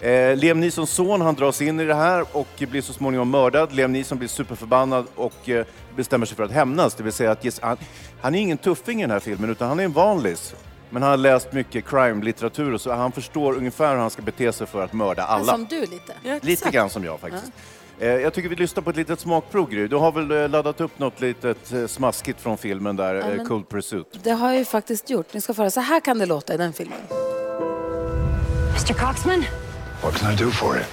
Eh, Liam Neesons son han dras in i det här och blir så småningom mördad. Liam Neeson blir superförbannad och eh, bestämmer sig för att hämnas. Det vill säga att ges, han, han är ingen tuffing i den här filmen utan han är en vanlis. Men han har läst mycket crime-litteratur och så han förstår ungefär hur han ska bete sig för att mörda alla. Som du lite. Lite grann som jag faktiskt. Eh, Jag tycker vi lyssnar på ett litet smakprov Gry. Du har väl eh, laddat upp något litet eh, smaskigt från filmen där, Ja, eh, men- Cold Pursuit. Det har jag ju faktiskt gjort. Ni ska få höra. Så här kan det låta i den filmen. Mr. Coxman, What can I do for you?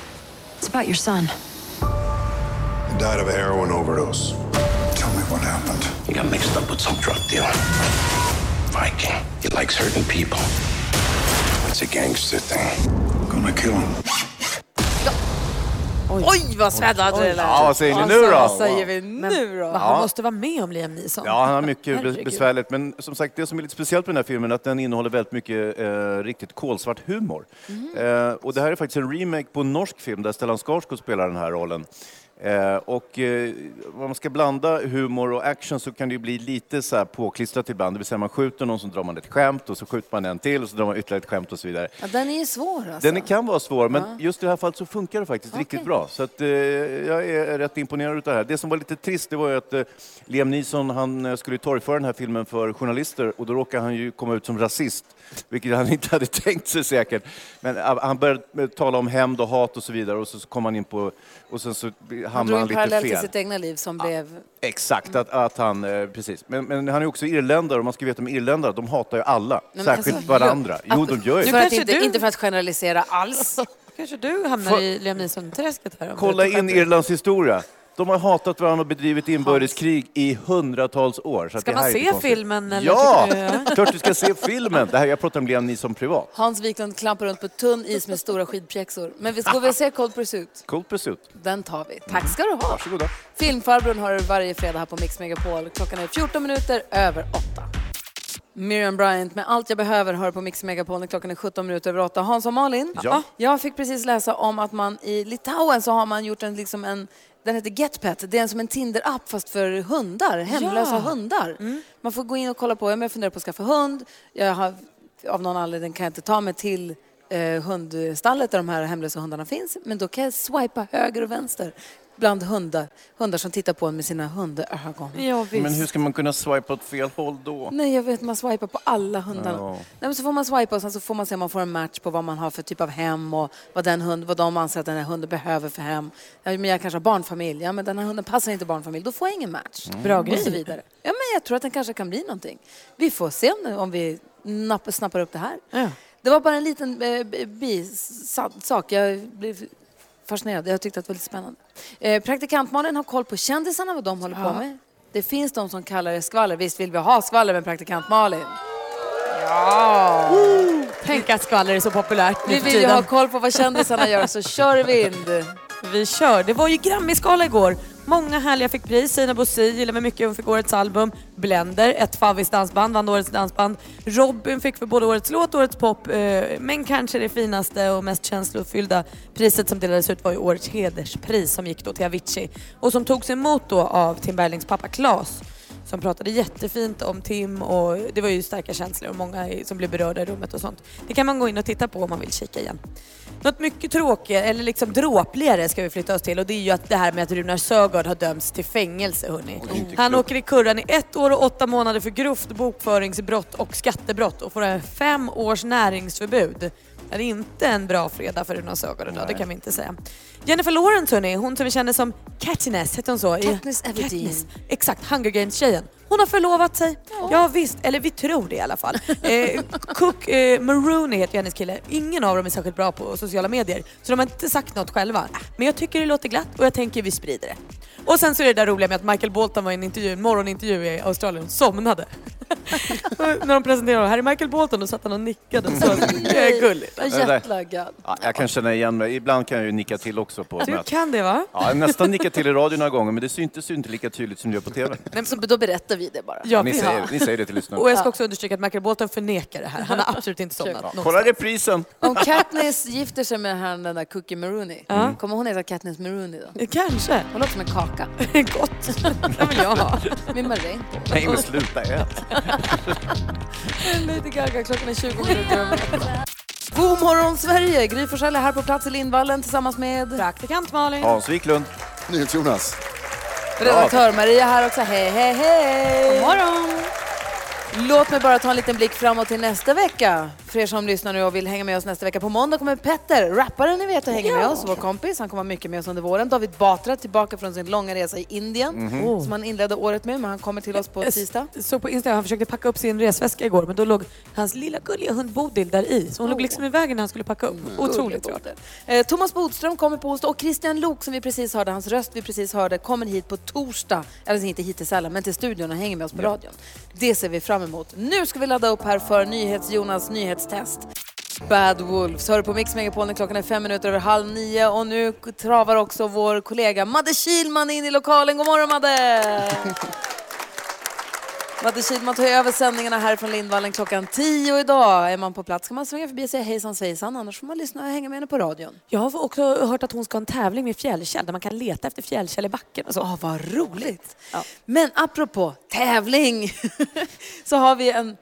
it's about your son. He died of a heroin overdose. Tell me what happened. He got mixed up with some drug dealer. Viking. He likes hurting people. It's a gangster thing. Gonna kill him. Oj, vad spännande det lät. Ja, vad säger ni nu då? Vad säger vi nu då? Han måste vara med om Liam Neeson. Ja, han har mycket Herregud. besvärligt. Men som sagt, det som är lite speciellt med den här filmen är att den innehåller väldigt mycket eh, riktigt kolsvart humor. Eh, och det här är faktiskt en remake på en norsk film där Stellan Skarsgård spelar den här rollen. Eh, och eh, om man ska blanda humor och action så kan det bli lite så här påklistrat ibland. Det vill säga man skjuter någon så drar man ett skämt och så skjuter man en till och så drar man ytterligare ett skämt och så vidare. Ja, den är ju svår alltså. Den kan vara svår, men Ja. just i det här fallet så funkar det faktiskt riktigt bra. Så att, eh, jag är rätt imponerad av det här. Det som var lite trist det var ju att eh, Liam Neeson han eh, skulle torgföra den här filmen för journalister och då råkade han ju komma ut som rasist, vilket han inte hade tänkt sig säkert. Men eh, han började tala om hämnd och hat och så vidare och så kom han in på... Och sen så Han hamnade drog han lite parallell till fel. sitt egna liv som blev... Exakt, att, att han, eh, precis. Men, men han är också irländare och man ska veta om irländare, de hatar ju alla. men Särskilt alltså, varandra. ja, Jo, att- de gör ju För det. att inte, inte för att generalisera alls. Kanske du hamnar För- i Liam Neeson-träsket här. Kolla in Irlands historia. De har hatat varandra och bedrivit inbördeskrig i hundratals år. Så Ska det här man se filmen, eller Ja! du- Klart du ska se filmen. Det här, jag pratar om Liam Neeson privat. Hans Wiklund klampar runt på tunn is med stora skidpjäxor. Men vi ska väl se Cold Pursuit? Cold Pursuit. Den tar vi. Tack ska du ha. Varsågoda. Filmfarbrorn har du varje fredag här på Mix Megapol. Klockan är 14 minuter över 8. Miriam Bryant med Allt jag behöver hör på Mix Megapol när klockan är 17 minuter över 8. Hans och Malin, Ja. jag fick precis läsa om att man i Litauen så har man gjort en, liksom en den heter GetPet. Det är som en Tinder-app fast för hundar, hemlösa Ja. hundar. Man får gå in och kolla på, jag funderar på att skaffa hund. Jag har, av någon anledning kan jag inte ta mig till eh, hundstallet där de här hemlösa hundarna finns. Men då kan jag swipa höger och vänster bland hundar, hundar som tittar på en med sina hundögon. Ja, visst. Men hur ska man kunna swipa åt fel håll då? Nej, jag vet, man swipar på alla hundarna. Ja. Nej, men så får man swipa och sen så får man se om man får en match på vad man har för typ av hem och vad, den hund, vad de anser att den här hunden behöver för hem. Ja, men jag kanske har barnfamilj. Ja, men den här hunden passar inte barnfamilj. Då får jag ingen match. Bra Och så grej. vidare. Ja, men jag tror att den kanske kan bli någonting. Vi får se om, om vi napp, snappar upp det här. Ja. Det var bara en liten eh, bisak. Jag blev fascinerad. Jag tyckte att det var lite spännande. Eh, Praktikant Malin har koll på kändisarna, vad de håller på med. Det finns de som kallar det skvaller. Visst vill vi ha skvaller med praktikant Malin? Ja! Tänk att skvaller är så populärt nu Vi vill ju ha koll på vad kändisarna gör, så kör vind! Vi kör. Det var ju Grammisgala igår. Många härliga fick pris. Sina Bosi gillar mig mycket. Hon fick årets album. Blender, ett favvis dansband, vann årets dansband. Robin fick för både årets låt och årets pop. Eh, men kanske det finaste och mest känslofyllda priset som delades ut var ju årets hederspris som gick då till Avicii. Och som togs emot då av Tim Berglings pappa Klas som pratade jättefint om Tim och det var ju starka känslor och många som blev berörda i rummet och sånt. Det kan man gå in och titta på om man vill kika igen. Något mycket tråkigt, eller liksom dråpligare ska vi flytta oss till och det är ju att det här med att Runar Sögaard har dömts till fängelse hörni. Han åker i kurran i ett år och åtta månader för grovt bokföringsbrott och skattebrott och får en fem års näringsförbud. Det är inte en bra fredag för Runar Sögaard idag, det kan vi inte säga. Jennifer Lawrence hörni, hon som vi känner som Katniss, hette hon så? Katniss Everdeen. Katniss. Exakt, Hunger Games-tjejen. Hon har förlovat sig. Ja. visst, eller vi tror det i alla fall. Eh, Cook eh, Maroney heter ju hennes kille. Ingen av dem är särskilt bra på sociala medier. Så de har inte sagt något själva. Men jag tycker det låter glatt och jag tänker vi sprider det. Och sen så är det där roliga med att Michael Bolton var i en intervju, en morgonintervju i Australien och somnade. När de presenterade honom, här är Michael Bolton, då satt han och nickade. Så, det är gulligt. Jag är jetlaggad. Ja, jag kan känna igen mig. Ibland kan jag ju nicka till också på Du kan det va? Ja, jag har nästan nickat till i radio några gånger, men det syntes ju inte lika tydligt som det gör på TV. Nej, så då berättar vi det bara. Ja, ni, vi säger, har. ni säger det till lyssnarna. Och jag ska också understryka att Michael Bolton förnekar det här. Han har absolut inte somnat. Ja, någonstans. kolla reprisen! Om Katniss gifter sig med han, den där Cookie Maroney, Ja. kommer hon heta Katniss Maroney då? Kanske. Hon låter som en kaka. Gott. Det vill jag ha. Med maräng. Nej, men sluta ät! Lady Gaga, klockan är 20 minuter över åtta. God morgon Sverige! Gry Forssell är här på plats i Lindvallen tillsammans med praktikant Malin. Hans Wiklund. NyhetsJonas. Redaktör Maria här också. Hej, hej, hej! God morgon! Låt mig bara ta en liten blick framåt till nästa vecka. För er som lyssnar nu och vill hänga med oss nästa vecka. På måndag kommer Petter, rapparen ni vet, att hänga med oss. Vår kompis. Han kommer mycket med oss under våren. David Batra tillbaka från sin långa resa i Indien. Mhm. Som han inledde året med, men han kommer till oss på tisdag. Så på Instagram, han försökte packa upp sin resväska igår men då låg hans lilla gulliga hund Bodil där i. Så hon låg liksom i vägen när han skulle packa upp. Otroligt Gullig rart. Eh, Thomas Bodström kommer på onsdag och Christian Lok som vi precis hörde, hans röst vi precis hörde, kommer hit på torsdag. Eller inte hit till Sälen, men till studion och hänger med oss på radion. Det ser vi fram emot. Nu ska vi ladda upp här för NyhetsJonas nyhetstest. Bad Wolves hör på Mix Megapol klockan är fem minuter över halv nio och nu travar också vår kollega Madde Kilman in i lokalen. God morgon Madde! Madde Kilman tar över sändningarna här från Lindvallen klockan tio idag. Är man på plats kan man svänga förbi och säga hejsan svejsan, annars får man lyssna och hänga med henne på radion. Jag har också hört att hon ska ha en tävling med fjällkäll där man kan leta efter fjällkäll i backen och så. Åh, vad roligt! Men apropå tävling så har vi en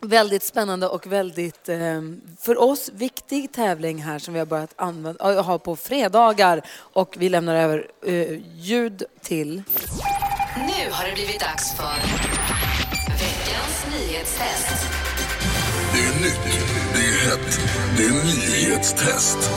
väldigt spännande och väldigt eh, för oss viktig tävling här som vi har börjat använda, ha på fredagar och vi lämnar över eh, ljud till Nu har det blivit dags för nyhetstest. Det är nytt, det är hett, det är nyhetstest.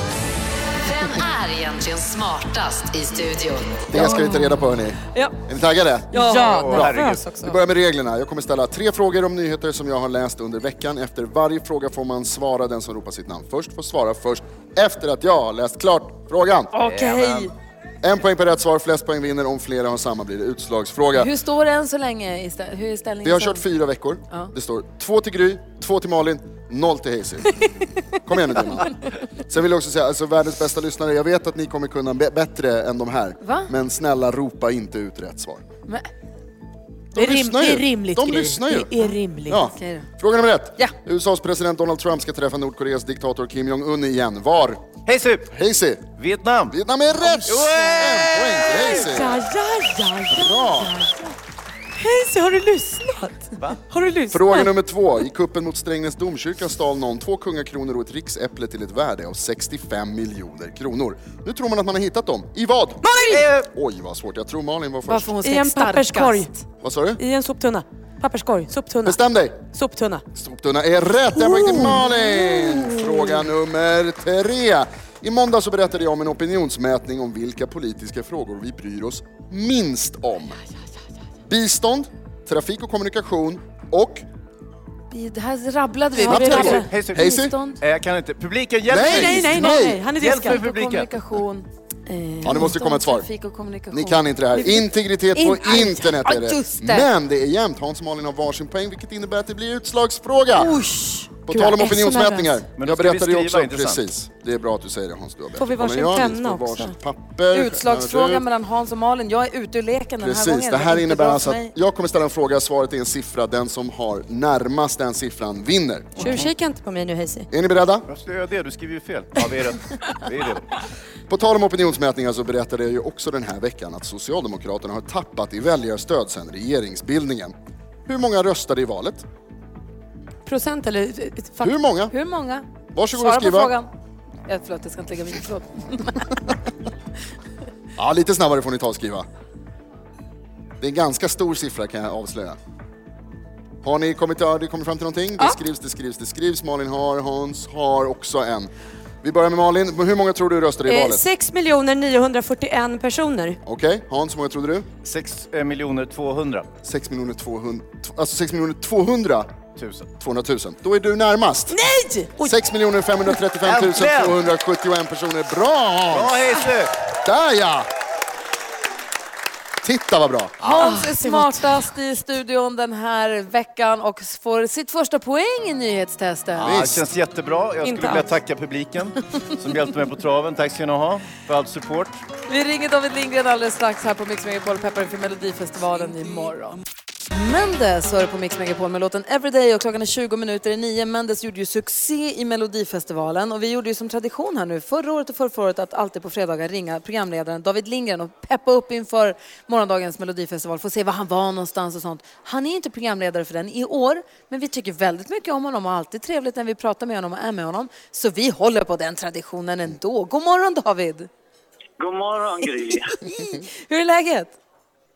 Vem är egentligen smartast i studion? Det ska vi ta reda på hörni. Ja. Är ni taggade? Ja, Bra. nervös också. Vi börjar med reglerna. Jag kommer ställa tre frågor om nyheter som jag har läst under veckan. Efter varje fråga får man svara. Den som ropar sitt namn först får svara först efter att jag har läst klart frågan. Okej. En poäng per rätt svar, flest poäng vinner. Om flera har samma blir det utslagsfråga. Hur står det än så länge? Hur är ställningen? Vi har kört fyra veckor. Ja. Det står två till Gry, två till Malin, noll till Hazy. Kom igen nu Dina. Sen vill jag också säga, alltså världens bästa lyssnare, jag vet att ni kommer kunna bättre än de här. Va? Men snälla ropa inte ut rätt svar. Men, Det är, rim, lyssnar ju. det är rimligt De lyssnar ju. Det är rimligt. Ja. okej då. Fråga nummer ett. Ja. USAs president Donald Trump ska träffa Nordkoreas diktator Kim Jong-Un igen. Var? Hej Sup! Vietnam! Vietnam är rätt! En poäng till Ja, Hazy. ja, ja, ja. Bra. Hej, så har du lyssnat? Va? Har du lyssnat? Fråga nummer två. I kuppen mot Strängnäs domkyrka stal någon två kungakronor och ett riksäpple till ett värde av 65 miljoner kronor. Nu tror man att man har hittat dem. I vad? Eh, Oj, vad svårt. Jag tror Malin var först. Varför hon I en papperskorg. Vad sa du? I en soptunna. Papperskorg. Soptunna. Bestäm dig! Soptunna. Soptunna är rätt. En poäng till Malin! Fråga nummer tre. I måndag så berättade jag om en opinionsmätning om vilka politiska frågor vi bryr oss minst om. Bistånd, trafik och kommunikation och... Det här rabblade vi. Ja. Hej Eh, Jag kan inte. Publiken, hjälp Nej, mig! Nej, nej, nej, nej. Han är Hjälp diskad. mig publiken! kommunikation. Ja, det måste komma ett svar. Ni kan inte det här. Integritet på In- internet är det. Men det är jämnt. Hans och Malin har varsin poäng, vilket innebär att det blir utslagsfråga. På Gud, tal om opinionsmätningar. Men Jag berättade ju också, inte sant? precis. Det är bra att du säger det Hans. Du har Får vi varsin penna också? papper. Utslagsfråga mellan Hans och Malin. Jag är ute ur leken den här Precis, gången. det här innebär alltså att jag kommer ställa en fråga, svaret är en siffra. Den som har närmast den siffran vinner. Tjuvkika inte på mig nu Hayes. Är ni beredda? Varför ska jag göra det? Du skriver ju fel. Ja, vi är rätt. Vi är redo. På tal om opinionsmätningar så berättade jag ju också den här veckan att Socialdemokraterna har tappat i väljarstöd sedan regeringsbildningen. Hur många röstade i valet? Procent eller... eh, Hur många? Hur många? Varsågod Svara och skriva. på frågan. Ja, förlåt, jag ska inte lägga mig i. Förlåt. Ja, lite snabbare får ni ta och skriva. Det är en ganska stor siffra kan jag avslöja. Har ni kommit, har ni kommit fram till någonting? Det skrivs, det skrivs, det skrivs. Malin har, Hans har också en. Vi börjar med Malin. Hur många tror du röstade i Eh, valet? 6 941 personer. Okej, Hans, hur många trodde du? 6 miljoner 200 6 miljoner 200, alltså 6 miljoner 200 000. 200 000. Då är du närmast. Nej! 6 miljoner 535 271 personer. Bra Hans! Bra Hayes! Där ja! Titta vad bra. Hans är smartast i studion den här veckan och får sitt första poäng i nyhetstestet. Ja, det känns jättebra. Jag skulle vilja alls. tacka publiken som hjälpte mig på traven. Tack ska ni ha för all support. Vi ringer David Lindgren alldeles strax här på Mix Megapol peppar inför Melodifestivalen imorgon. Mendes hör på Mix Megapol med låten Everyday och klockan är 20 minuter i nio. Mendes gjorde ju succé i Melodifestivalen och vi gjorde ju som tradition här nu förra året och förra året att alltid på fredagar ringa programledaren David Lindgren och peppa upp inför morgondagens Melodifestival, få se var han var någonstans och sånt. Han är inte programledare för den i år, men vi tycker väldigt mycket om honom och alltid trevligt när vi pratar med honom och är med honom. Så vi håller på den traditionen ändå. God morgon David! God morgon Gry. Hur är läget?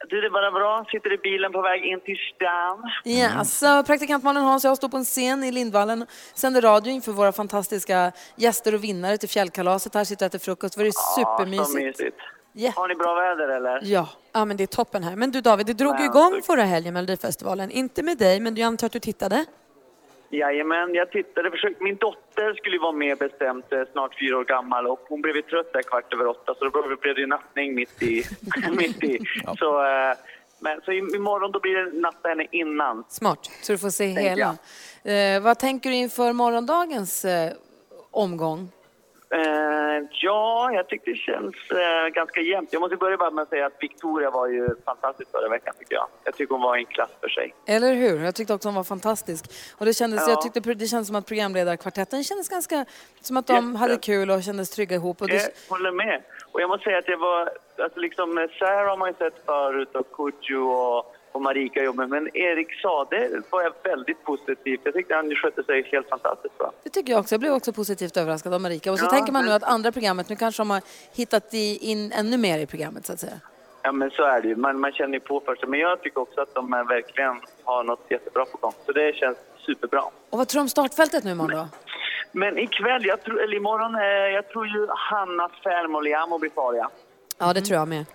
Du, det är bara bra. Sitter i bilen på väg in till stan. Ja, alltså, praktikantmannen Hans och jag står på en scen i Lindvallen, sänder radio inför våra fantastiska gäster och vinnare till fjällkalaset. Här sitter och äter frukost. Det var Ja, så supermysigt. mysigt. Ja. Har ni bra väder eller? Ja. Ja men det är toppen här. Men du David, det drog ju igång förra helgen Melodifestivalen. Inte med dig, men jag antar att du tittade? Jajamän, jag tittade. Försökte. Min dotter skulle vara med bestämt, eh, snart fyra år gammal och hon blev trött där kvart över åtta så då blev det nattning mitt i. mitt i. Så, eh, men, så i- imorgon då blir det natta henne innan. Smart, så du får se hela. Eh, vad tänker du inför morgondagens eh, omgång? Eh, ja, jag tycker det känns eh, ganska jämnt. Jag måste börja med att säga att Victoria var ju fantastisk förra veckan tycker jag. Jag tycker hon var en klass för sig. Eller hur? Jag tyckte också hon var fantastisk. Och det kändes, Ja. jag tyckte det kändes som att programledarkvartetten kändes ganska som att de Jätte. hade kul och kändes trygga ihop. Och Jag det, håller med. Och jag måste säga att jag var, alltså liksom eh, Sarah har man ju sett förut och Kodjo och, och Marika jobbar men Erik Sade var jag väldigt positiv. Jag tyckte han skötte sig helt fantastiskt bra. det tycker jag också. Jag blev också positivt överraskad av Marika. Och så Ja, tänker man nu att andra programmet, nu kanske de har hittat in ännu mer i programmet så att säga. Ja men så är det ju. Man, man känner ju på först. Men jag tycker också att de verkligen har något jättebra på gång. Så det känns superbra. Och vad tror du om startfältet nu imorgon då? Men ikväll, jag tror, eller imorgon, eh, jag tror ju Hanna Fermoliamo blir kvar ja. Ja, det tror jag med.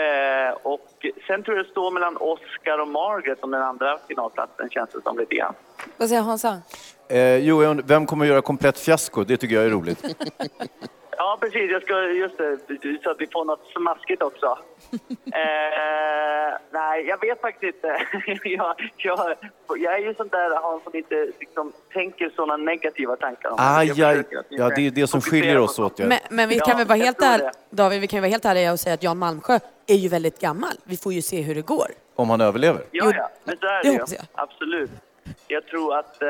Eh, och sen tror jag det står mellan Oscar och Margaret om den andra finalplatsen känns det som lite grann. Vad säger Hansa? Eh, jo, vem kommer att göra komplett fiasko? Det tycker jag är roligt. Ja, precis. Jag ska, just det, så att vi får något smaskigt också. Eh, nej, jag vet faktiskt inte. jag, jag, jag är ju sån där Hans som inte liksom, tänker såna negativa tankar. om försöker att Ja, det är det som skiljer oss åt. Ja. Men, men vi kan Ja, väl vara helt ärliga. David, vi kan vara helt ärliga och säga att Jan Malmsjö är ju väldigt gammal. Vi får ju se hur det går. Om han överlever. Ja, ja, men så är det det ju. hoppas jag. Absolut. Jag tror att, eh,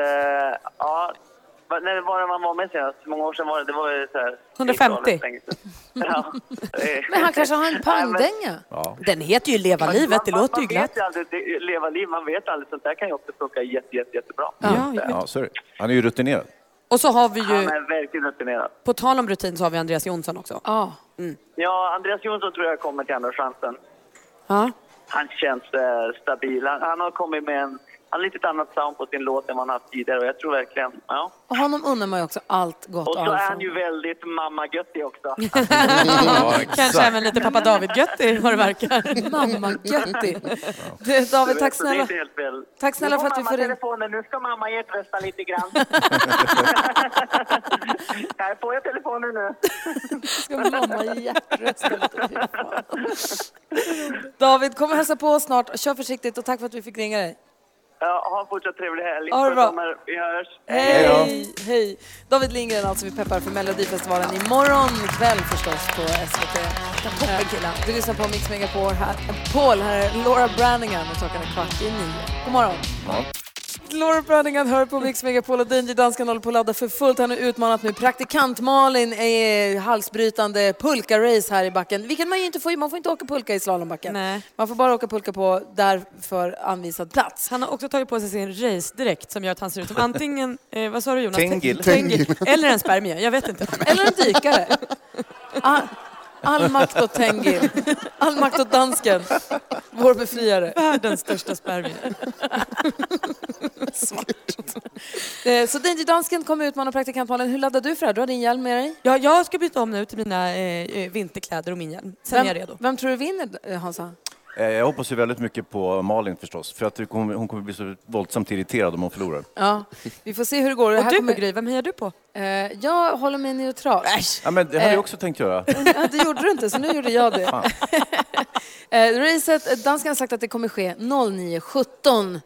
ja, när var det man var med senast? Hur många år sedan var det? Det var ju så här... 150. länge sedan. Ja. Men han kanske har en pangdänga? Ja. Den heter ju Leva Man- livet, det man- låter ju man glatt. vet ju aldrig, det, leva liv, man vet aldrig. Sånt där kan ju också funka jätte, jätte, jättebra. Ja, Ja, det. Han är ju rutinerad. Och så har vi Han ju, är verkligen rutinerad. på tal om rutin så har vi Andreas Jonsson också. Ja. Ja, Andreas Jonsson tror jag kommer till Andra chansen. Ja. Han känns eh, stabil. Han, han har kommit med en han har lite annat sound på sin låt än vad han haft tidigare och jag tror verkligen, ja. Och honom unnar man ju också allt gott Och så är han ju väldigt mamma-göttig också. Kanske även lite pappa David-göttig vad det verkar. Mamma-göttig. Du, David, tack snälla. Tack snälla för att vi får ringa. telefonen, nu ska mamma ge trösta lite grann. Här får jag telefonen nu. Ska mamma hjärtrösta lite? David, kom och hälsa på oss snart. Kör försiktigt och tack för att vi fick ringa dig. Ja, ha en fortsatt trevlig helg. Ha det bra. Sommar. Vi hörs. Hej! Hej! David Lindgren alltså, vi peppar för Melodifestivalen imorgon kväll förstås på SVT. Du lyssnar på Mix Megapol här. Paul, här är Laura Branningham och klockan är kvart i nio. God morgon! Laura Branningham hör på Mix Megapol och Danger Dansken håller på att ladda för fullt. Han har utmanat nu praktikant Malin är halsbrytande pulka-race här i backen. Vilket man ju inte får, man får inte åka pulka i slalombacken. Nej. Man får bara åka pulka på därför anvisad plats. Han har också tagit på sig sin race-dräkt som gör att han ser ut som antingen, eh, vad sa du Jonas? Tengil. Tengil. Eller en spermie, jag vet inte. Eller en dykare. All, makt åt Tengil. All makt åt dansken. Vår befriare. Världens största spermie. Eh, Så Danger Dansken kommer utmana praktikant Malin. Hur laddar du för det här? Du har din hjälm med dig. Ja, jag ska byta om nu till mina eh, eh, vinterkläder och min hjälm. Sen vem, är jag redo. Vem tror du vinner, eh, Hansa? Eh, Jag hoppas ju väldigt mycket på Malin förstås, för att hon kommer bli så våldsamt irriterad om hon förlorar. Ja, vi får se hur det går. Och här du kommer... Gry, vem hejar du på? Eh, jag håller mig neutral. Äsch! Ja, men det hade jag Eh, också tänkt göra. Ja, det gjorde du inte, så nu gjorde jag det. Eh, racet, dansken har sagt att det kommer ske 09.17.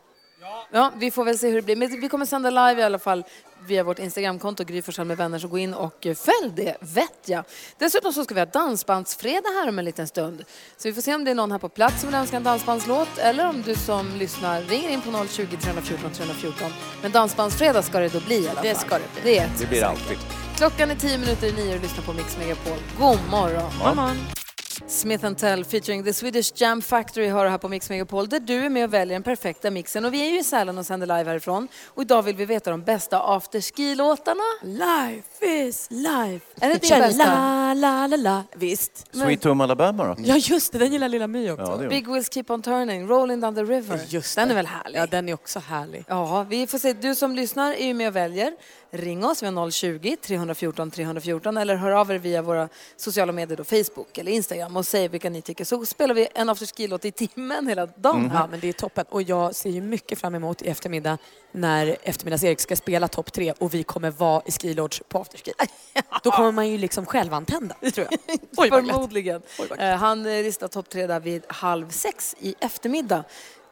Ja, vi får väl se hur det blir. Men vi kommer sända live i alla fall via vårt Instagramkonto, Gry Forssell med vänner, så gå in och eh, följ det, vet jag. Dessutom så ska vi ha dansbandsfredag här om en liten stund. Så vi får se om det är någon här på plats som vill önska en dansbandslåt eller om du som lyssnar ringer in på 020 314 314. Men dansbandsfredag ska det då bli i alla fall. Det ska det bli. Det Det blir det alltid. Klockan är tio minuter i nio och lyssnar på Mix Megapol. God morgon! Ja. Smith Tell featuring The Swedish Jam Factory har du här på Mix Megapol där du är med och väljer den perfekta mixen. Och vi är ju i Sälen och sänder live härifrån. Och idag vill vi veta de bästa afterski-låtarna. live is life. Är det din bästa? La, la, la, la. Visst. Sweet Home Alabama då? Ja, just det. Den gillar lilla My också. Ja, Big Wheels Keep On Turning, Rolling Down the River. Just den det. är väl härlig? Ja, den är också härlig. Ja, vi får se. Du som lyssnar är ju med och väljer. Ring oss, vi har 020-314 314 eller hör av er via våra sociala medier, då, Facebook eller Instagram och säg vilka ni tycker. Så spelar vi en afterski-låt i timmen hela dagen. Ja, men det är toppen. Och jag ser ju mycket fram emot i eftermiddag när eftermiddags-Erik ska spela topp tre och vi kommer vara i Ski Lodge på afterski. Då kommer man ju liksom självantända, tror jag. Oj. Förmodligen. Eh, Han listar topp tre där vid halv sex i eftermiddag.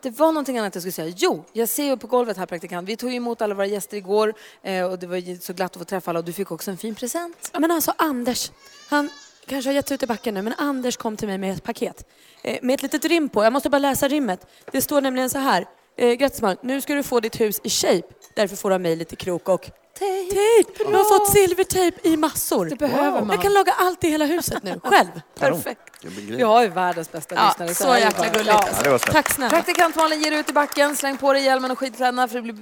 Det var någonting annat jag skulle säga. Jo, jag ser ju på golvet här praktikant. Vi tog emot alla våra gäster igår eh, och det var ju så glatt att få träffa alla och du fick också en fin present. Ja, men alltså Anders, han kanske har gett ut i backen nu, men Anders kom till mig med ett paket. Eh, med ett litet rim på. Jag måste bara läsa rimmet. Det står nämligen så här. Eh, Grattis Malin, nu ska du få ditt hus i shape. Därför får du av mig lite krok och Tejp. Jag har fått silvertejp i massor. Det behöver man. Jag kan laga allt i hela huset nu, själv. Perfekt. Vi har ju världens bästa Ja, lyssnare. så jäkla gulligt. Ja. Tack snälla. Praktikant Malin ger ut i backen, släng på dig hjälmen och skidkläderna för det blir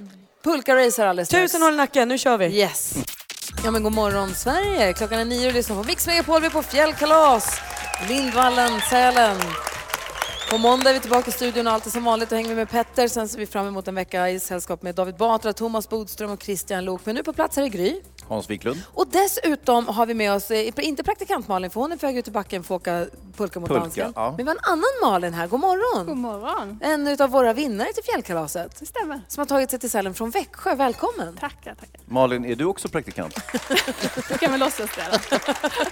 pulka-race här alldeles strax. Tusen håll i nacken, nu kör vi. Yes. Ja men god morgon Sverige. Klockan är nio och lyssnar på Mix Megapol. Vi är på fjällkalas. Lindvallen, Sälen. På måndag är vi tillbaka i studion och allt är som vanligt. Då hänger vi med Petter. Sen ser vi fram emot en vecka i sällskap med David Batra, Thomas Bodström och Christian Lok. Men nu på plats här i Gry. Hans Wiklund. Och dessutom har vi med oss, eh, inte praktikant Malin för hon är på väg ut i backen för att åka pulka mot Pulka, dansken. ja. Men vi har en annan Malin här. God morgon! God morgon. En av våra vinnare till fjällkalaset. Det stämmer. Som har tagit sig till Sälen från Växjö. Välkommen! Tackar, tackar. Malin, är du också praktikant? Du kan väl låtsas det.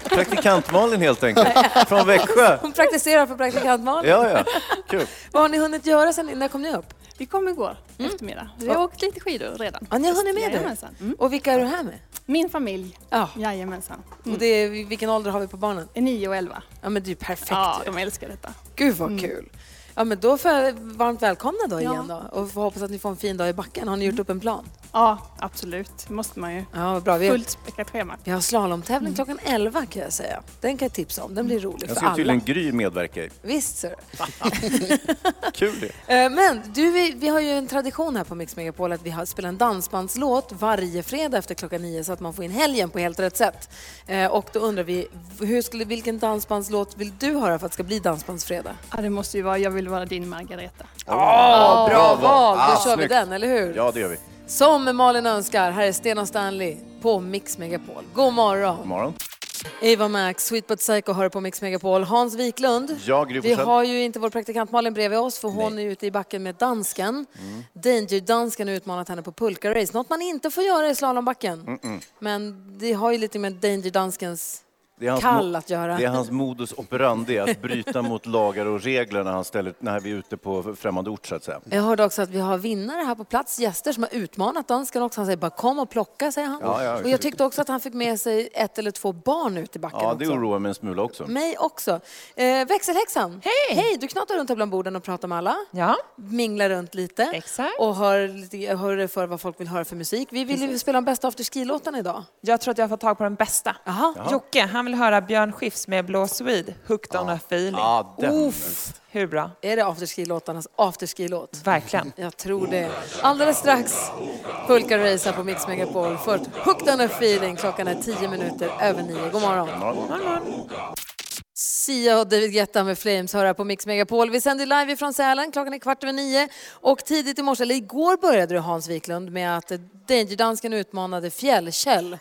Praktikant-Malin helt enkelt, från Växjö. Hon praktiserar för praktikant Malin. Ja, ja. Kul. Vad har ni hunnit göra sen? När kom ni upp? Vi kom igår eftermiddag. Vi har åkt lite skidor redan. Ja, ni har hunnit med det? Mm. Och vilka är du här med? Min familj. Ja. Jajamensan. Mm. Och det är, vilken ålder har vi på barnen? 9 och 11. Ja men det är ju perfekt Ja, de älskar detta. Gud vad Mm. kul. Ja men då får jag varmt välkomna då Ja. igen då. Och får hoppas att ni får en fin dag i backen. Har ni gjort upp en plan? Ja, absolut. Det måste man ju. Ja bra. Vi har, Fullt späckat schema. vi har slalomtävling klockan 11 kan jag säga. Den kan jag tipsa om. Den blir rolig Jag för ska alla. tydligen Gry medverka i. Visst ser Kul det. Eh, Men du, vi, vi har ju en tradition här på Mix Megapol att vi har, spelar en dansbandslåt varje fredag efter klockan nio så att man får in helgen på helt rätt sätt. Eh, Och då undrar vi, hur skulle, vilken dansbandslåt vill du höra för att det ska bli dansbandsfredag? Ja, det måste ju vara Jag vill vill vara din Margareta. Åh, bra val! Då Ah, kör vi snyggt. den, eller hur? Ja, det gör vi. Som Malin önskar, här är Sten och Stanley på Mix Megapol. God morgon! God morgon. Ava Max, Sweet But Psycho hör på Mix Megapol. Hans Wiklund, Ja, vi har ju inte vår praktikant Malin bredvid oss för hon är ute i backen med dansken. Mm. Danger-dansken har utmanat henne på pulka-race, något man inte får göra i slalombacken. Mm-mm. Men det har ju lite med Danger-danskens Det är hans kall att göra. Det är hans modus operandi, att bryta mot lagar och regler när, han ställer, när vi är ute på främmande ort, så att säga. Jag hörde också att vi har vinnare här på plats, gäster som har utmanat dansken också. Han säger bara kom och plocka, säger han. Ja, ja. Och jag tyckte också att han fick med sig ett eller två barn ut i backen Ja, det också. oroar mig en smula också. Mig också. Eh, växelhäxan, hej! Hej! Du knatar runt här bland borden och pratar med alla. Ja. Minglar runt lite. Exakt. Och hör, lite, hör för vad folk vill höra för musik. Vi vill ju spela de bästa afterski-låtarna idag. Jag tror att jag har fått tag på den bästa. Jaha. Jocke, han vill höra Björn Skifs med Blå Swede, Hooked on a feeling. Ja. Uff. Hur bra? Är det afterski-låtarnas afterski-låt? Verkligen. Jag tror det. Alldeles strax Pulka Race här på Mix Megapol. Först Hooked on a feeling. Klockan är tio minuter över nio. God morgon. Sia och David Guetta med Flames hör här på Mix Megapol. Vi sänder live från Sälen, klockan är kvart över nio. Och tidigt i morse, eller igår började du Hans Wiklund med att Danger-dansken utmanade Fjällkäll.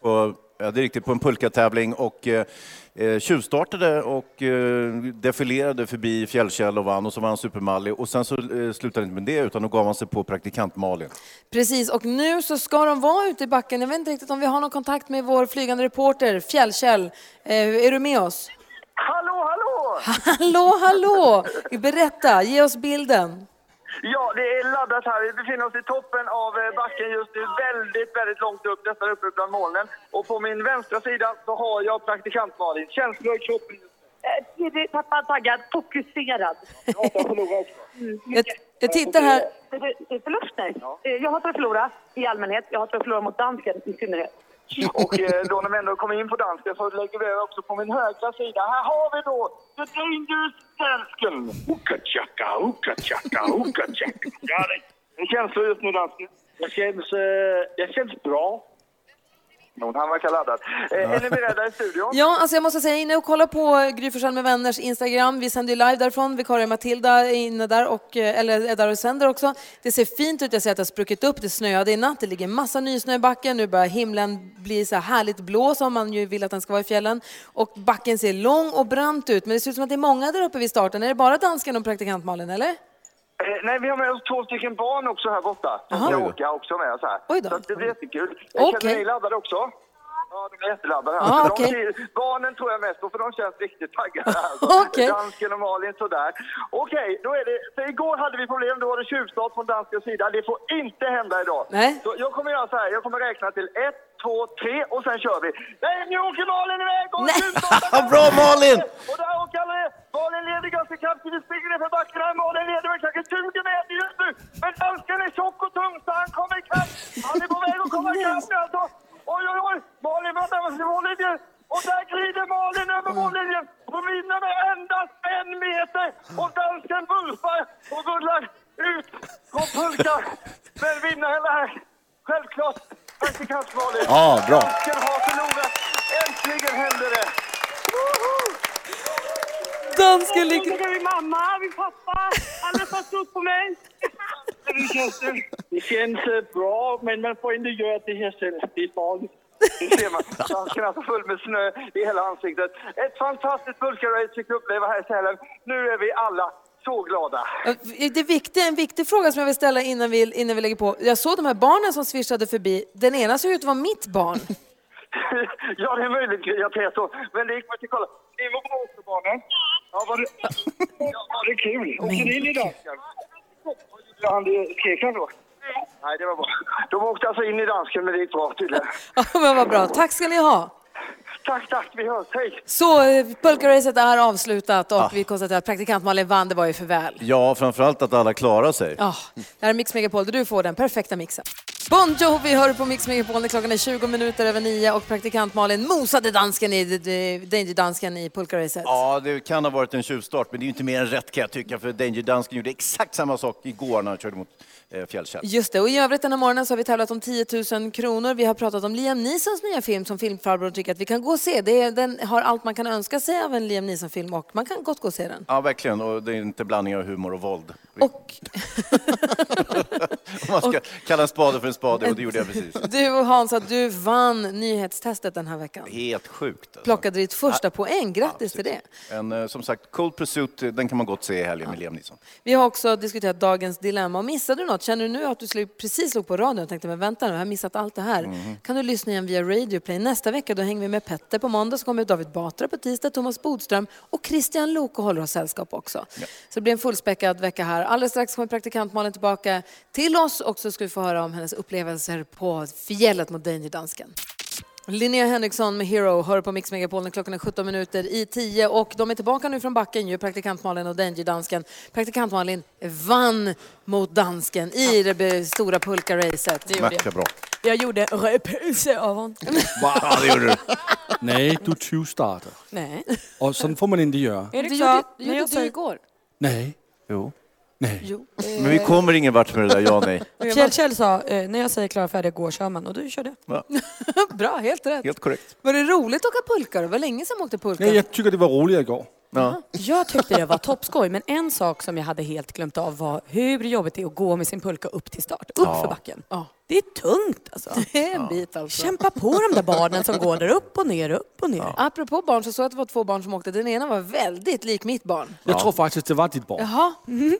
Och, ja, det är riktigt, på en pulkatävling och eh, eh, tjuvstartade och eh, defilerade förbi Fjällkäll och vann och så var han supermallig och sen så eh, slutade han inte med det utan då gav han sig på praktikant Malin. Precis, och nu så ska de vara ute i backen. Jag vet inte riktigt om vi har någon kontakt med vår flygande reporter Fjällkäll. Eh, är du med oss? Hallå, hallå! Hallå, hallå! Berätta, ge oss bilden. Ja, det är laddat här. Vi befinner oss i toppen av eh, backen just nu, väldigt, väldigt långt upp, nästan uppe bland molnen. Och på min vänstra sida så har jag praktikant Malin. Känslor i kroppen? Eh, Tappad, taggad, fokuserad. Mm, Jag, jag tittar här. Det är- det är förluster. Eh, Jag hatar att förlora i allmänhet. Jag hatar att förlora mot dansken i synnerhet. Och eh, då när vi ändå kommer in på dansken så lägger vi också på min högra sida. Här har vi då The Dangerous Dansken! Ooka-chaka, ooka-chaka, ooka-chaka. Ja, det, känns så just nu, dansken. Det känns, eh, det känns bra. Jo, Han verkar laddad. Eh, är ni beredda i studion? Ja, alltså jag måste säga, inne och kolla på Gry med vänners Instagram. Vi sänder ju live därifrån. Vikarie Matilda är inne där, och, eh, eller är där och sänder också. Det ser fint ut. Jag ser att det har spruckit upp. Det snöade i natt. Det ligger massa nysnö i backen. Nu börjar himlen bli så här härligt blå som man ju vill att den ska vara i fjällen. Och backen ser lång och brant ut. Men det ser ut som att det är många där uppe vid starten. Är det bara dansken och praktikant Malin, eller? Eh, nej, vi har med oss två stycken barn också här borta. Jaha. ska åka också med oss här. Oj då. Så det blir jättekul. Eh, Okej. Känner ni laddade också? Ja, de är jätteladdade. Här. De okej. ser- barnen tror jag mest på, för de känns riktigt taggade. Här. Okej. Dansken och Malin sådär. Okej, då är det... För igår hade vi problem, då var det tjuvstart från danskens sida. Det får inte hända idag. Nej. Så jag kommer göra så här, jag kommer räkna till ett, två, tre och sen kör vi. Nej, nu åker Malin iväg! Och tjuvstartar! Bra Malin! Och där åker alla. Malin leder ganska kraftigt. Vi springer ner för backen här. Malin leder med kanske 20 meter just nu. Men dansken är tjock och tung så han kommer ikapp. Han är på väg att komma ikapp nu alltså. Oj, oj, oj. Malin var närmast mållinjen. Och där glider Malin över mållinjen. Hon vinner med endast en meter. Och dansken bulfar och rullar ut från pulka. Men vinnaren är självklart praktikant Malin. Ja, bra. Dansken har förlorat. Äntligen händer det. Dansken ligger... Min mamma, min pappa, alla har stått på mig. Hur känns det? Det känns eh, bra, men man får inte göra det här själv. Det är farligt. Det ser man. Dansken är alltså full med snö i hela ansiktet. Ett fantastiskt pulkarace fick uppleva här i Sälen. Nu är vi alla så glada. Det är viktigt, en viktig fråga som jag vill ställa innan vi, innan vi lägger på. Jag såg de här barnen som svischade förbi. Den ena såg ut att vara mitt barn. ja, det är möjligt det är så. Men det gick man till kolla. Ni var bra också, barnen. Ja, var det, ja, var det kul? Åkte ni in i dansken? Vad gjorde han? det- Skrek han då? Nej, det var bra. De åkte alltså in i dansken, men det gick bra tydligen. Ja, men vad bra. Tack ska ni ha. Tack, tack. Vi hörs. Hej! Så eh, pulkaracet är avslutat och vi konstaterar att praktikant Malin vann. Det var ju för väl. Ja, framförallt att alla klarar sig. Ja, det här är Mix Megapol där du får den perfekta mixen. Bon Jovi hör på Mix Megapol när klockan är 20 minuter över nio och praktikant Malin mosade dansken i Danger Dansken i pulkaracet. Ja, det kan ha varit en tjuvstart, men det är ju inte mer än rätt kan jag tycka, för Danger Dansken gjorde exakt samma sak igår när han körde mot Fjällkäll. Just det, och i övrigt den här morgonen så har vi tävlat om 10 000 kronor. Vi har pratat om Liam Neesons nya film som filmfarbrorn tycker att vi kan gå och se. Det är, den har allt man kan önska sig av en Liam Neeson-film och man kan gott gå och se den. Ja, verkligen. Och det är inte blandning av humor och våld. Och... Om man ska kalla en spade för en spade, och det gjorde jag precis. Du och Hansa, du vann nyhetstestet den här veckan. Helt sjukt. Alltså. Plockade ditt första poäng. Grattis till det. En, eh, som sagt, Cold Pursuit, eh, den kan man gott se i helgen med Liam Neeson. Vi har också diskuterat dagens dilemma. Och missade du något? Känner du nu att du precis slog på radion och tänkte men vänta nu, jag har missat allt det här. Mhm. Kan du lyssna igen via Radio Play. Nästa vecka då hänger vi med Petter på måndag, så kommer David Batra på tisdag, Thomas Bodström och Christian Lok och håller oss sällskap också. Så det blir en fullspäckad vecka här. Alldeles strax kommer praktikant Malin tillbaka till oss och så ska vi få höra om hennes upplevelser på fjället mot Danger Dansken. Linnea Henriksson med Hero hör på Mix Megapol när klockan är 17 minuter i 10 och de är tillbaka nu från backen ju, praktikant Malin och Danger Dansken. Praktikant Malin vann mot dansken i det stora pulkaracet. Det gjorde jag. bra. Jag gjorde reprise av honom. Ja, det gjorde du. Nej, du tjuvstartar. Nej. Och sånt får man inte göra. Erik Det sa, gjorde, när gjorde jag du sa igår. Nej. Jo. Nej. Jo. Men vi kommer ingen vart med det där ja nej. Kjell, Kjell sa, eh, när jag säger klara färdiga går kör man och du körde. Bra, helt rätt. Helt korrekt. Var det roligt att åka pulka? Det var länge sedan man åkte pulka. Nej, jag tycker det var roligare igår. Ja. Jag tyckte det var toppskoj, men en sak som jag hade helt glömt av var hur jobbigt det är att gå med sin pulka upp till start, upp Ja. för backen. Ja. Det är tungt alltså. Det är en bit alltså. Kämpa på de där barnen som går där upp och ner, upp och ner. Apropå barn så såg jag att det var två barn som åkte. Den ena var väldigt lik mitt barn. Jag tror faktiskt det var ditt barn. Jaha.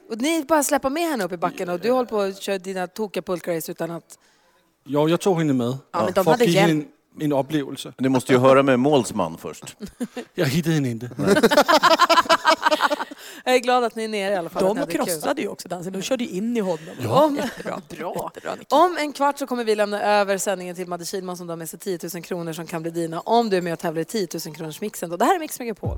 Och ni bara släppa med henne upp i backen och du håller på att köra dina tokiga pulkrace utan att... Jo, jag tog henne med. Ja, men de för att hade hjälp. En, upplevelse. Du måste ju höra med målsman först. Jag hittade henne inte. Jag är glad att ni är nere i alla fall. De ni krossade ju också dansen, de körde in i honom. Om, Jättebra. Bra. Jättebra. Om en kvart så kommer vi lämna över sändningen till Madde Kihlman som har med sig 10 000 kronor som kan bli dina om du är med och tävlar i 10 000 kronors mixen. Det här är Mix Megapol.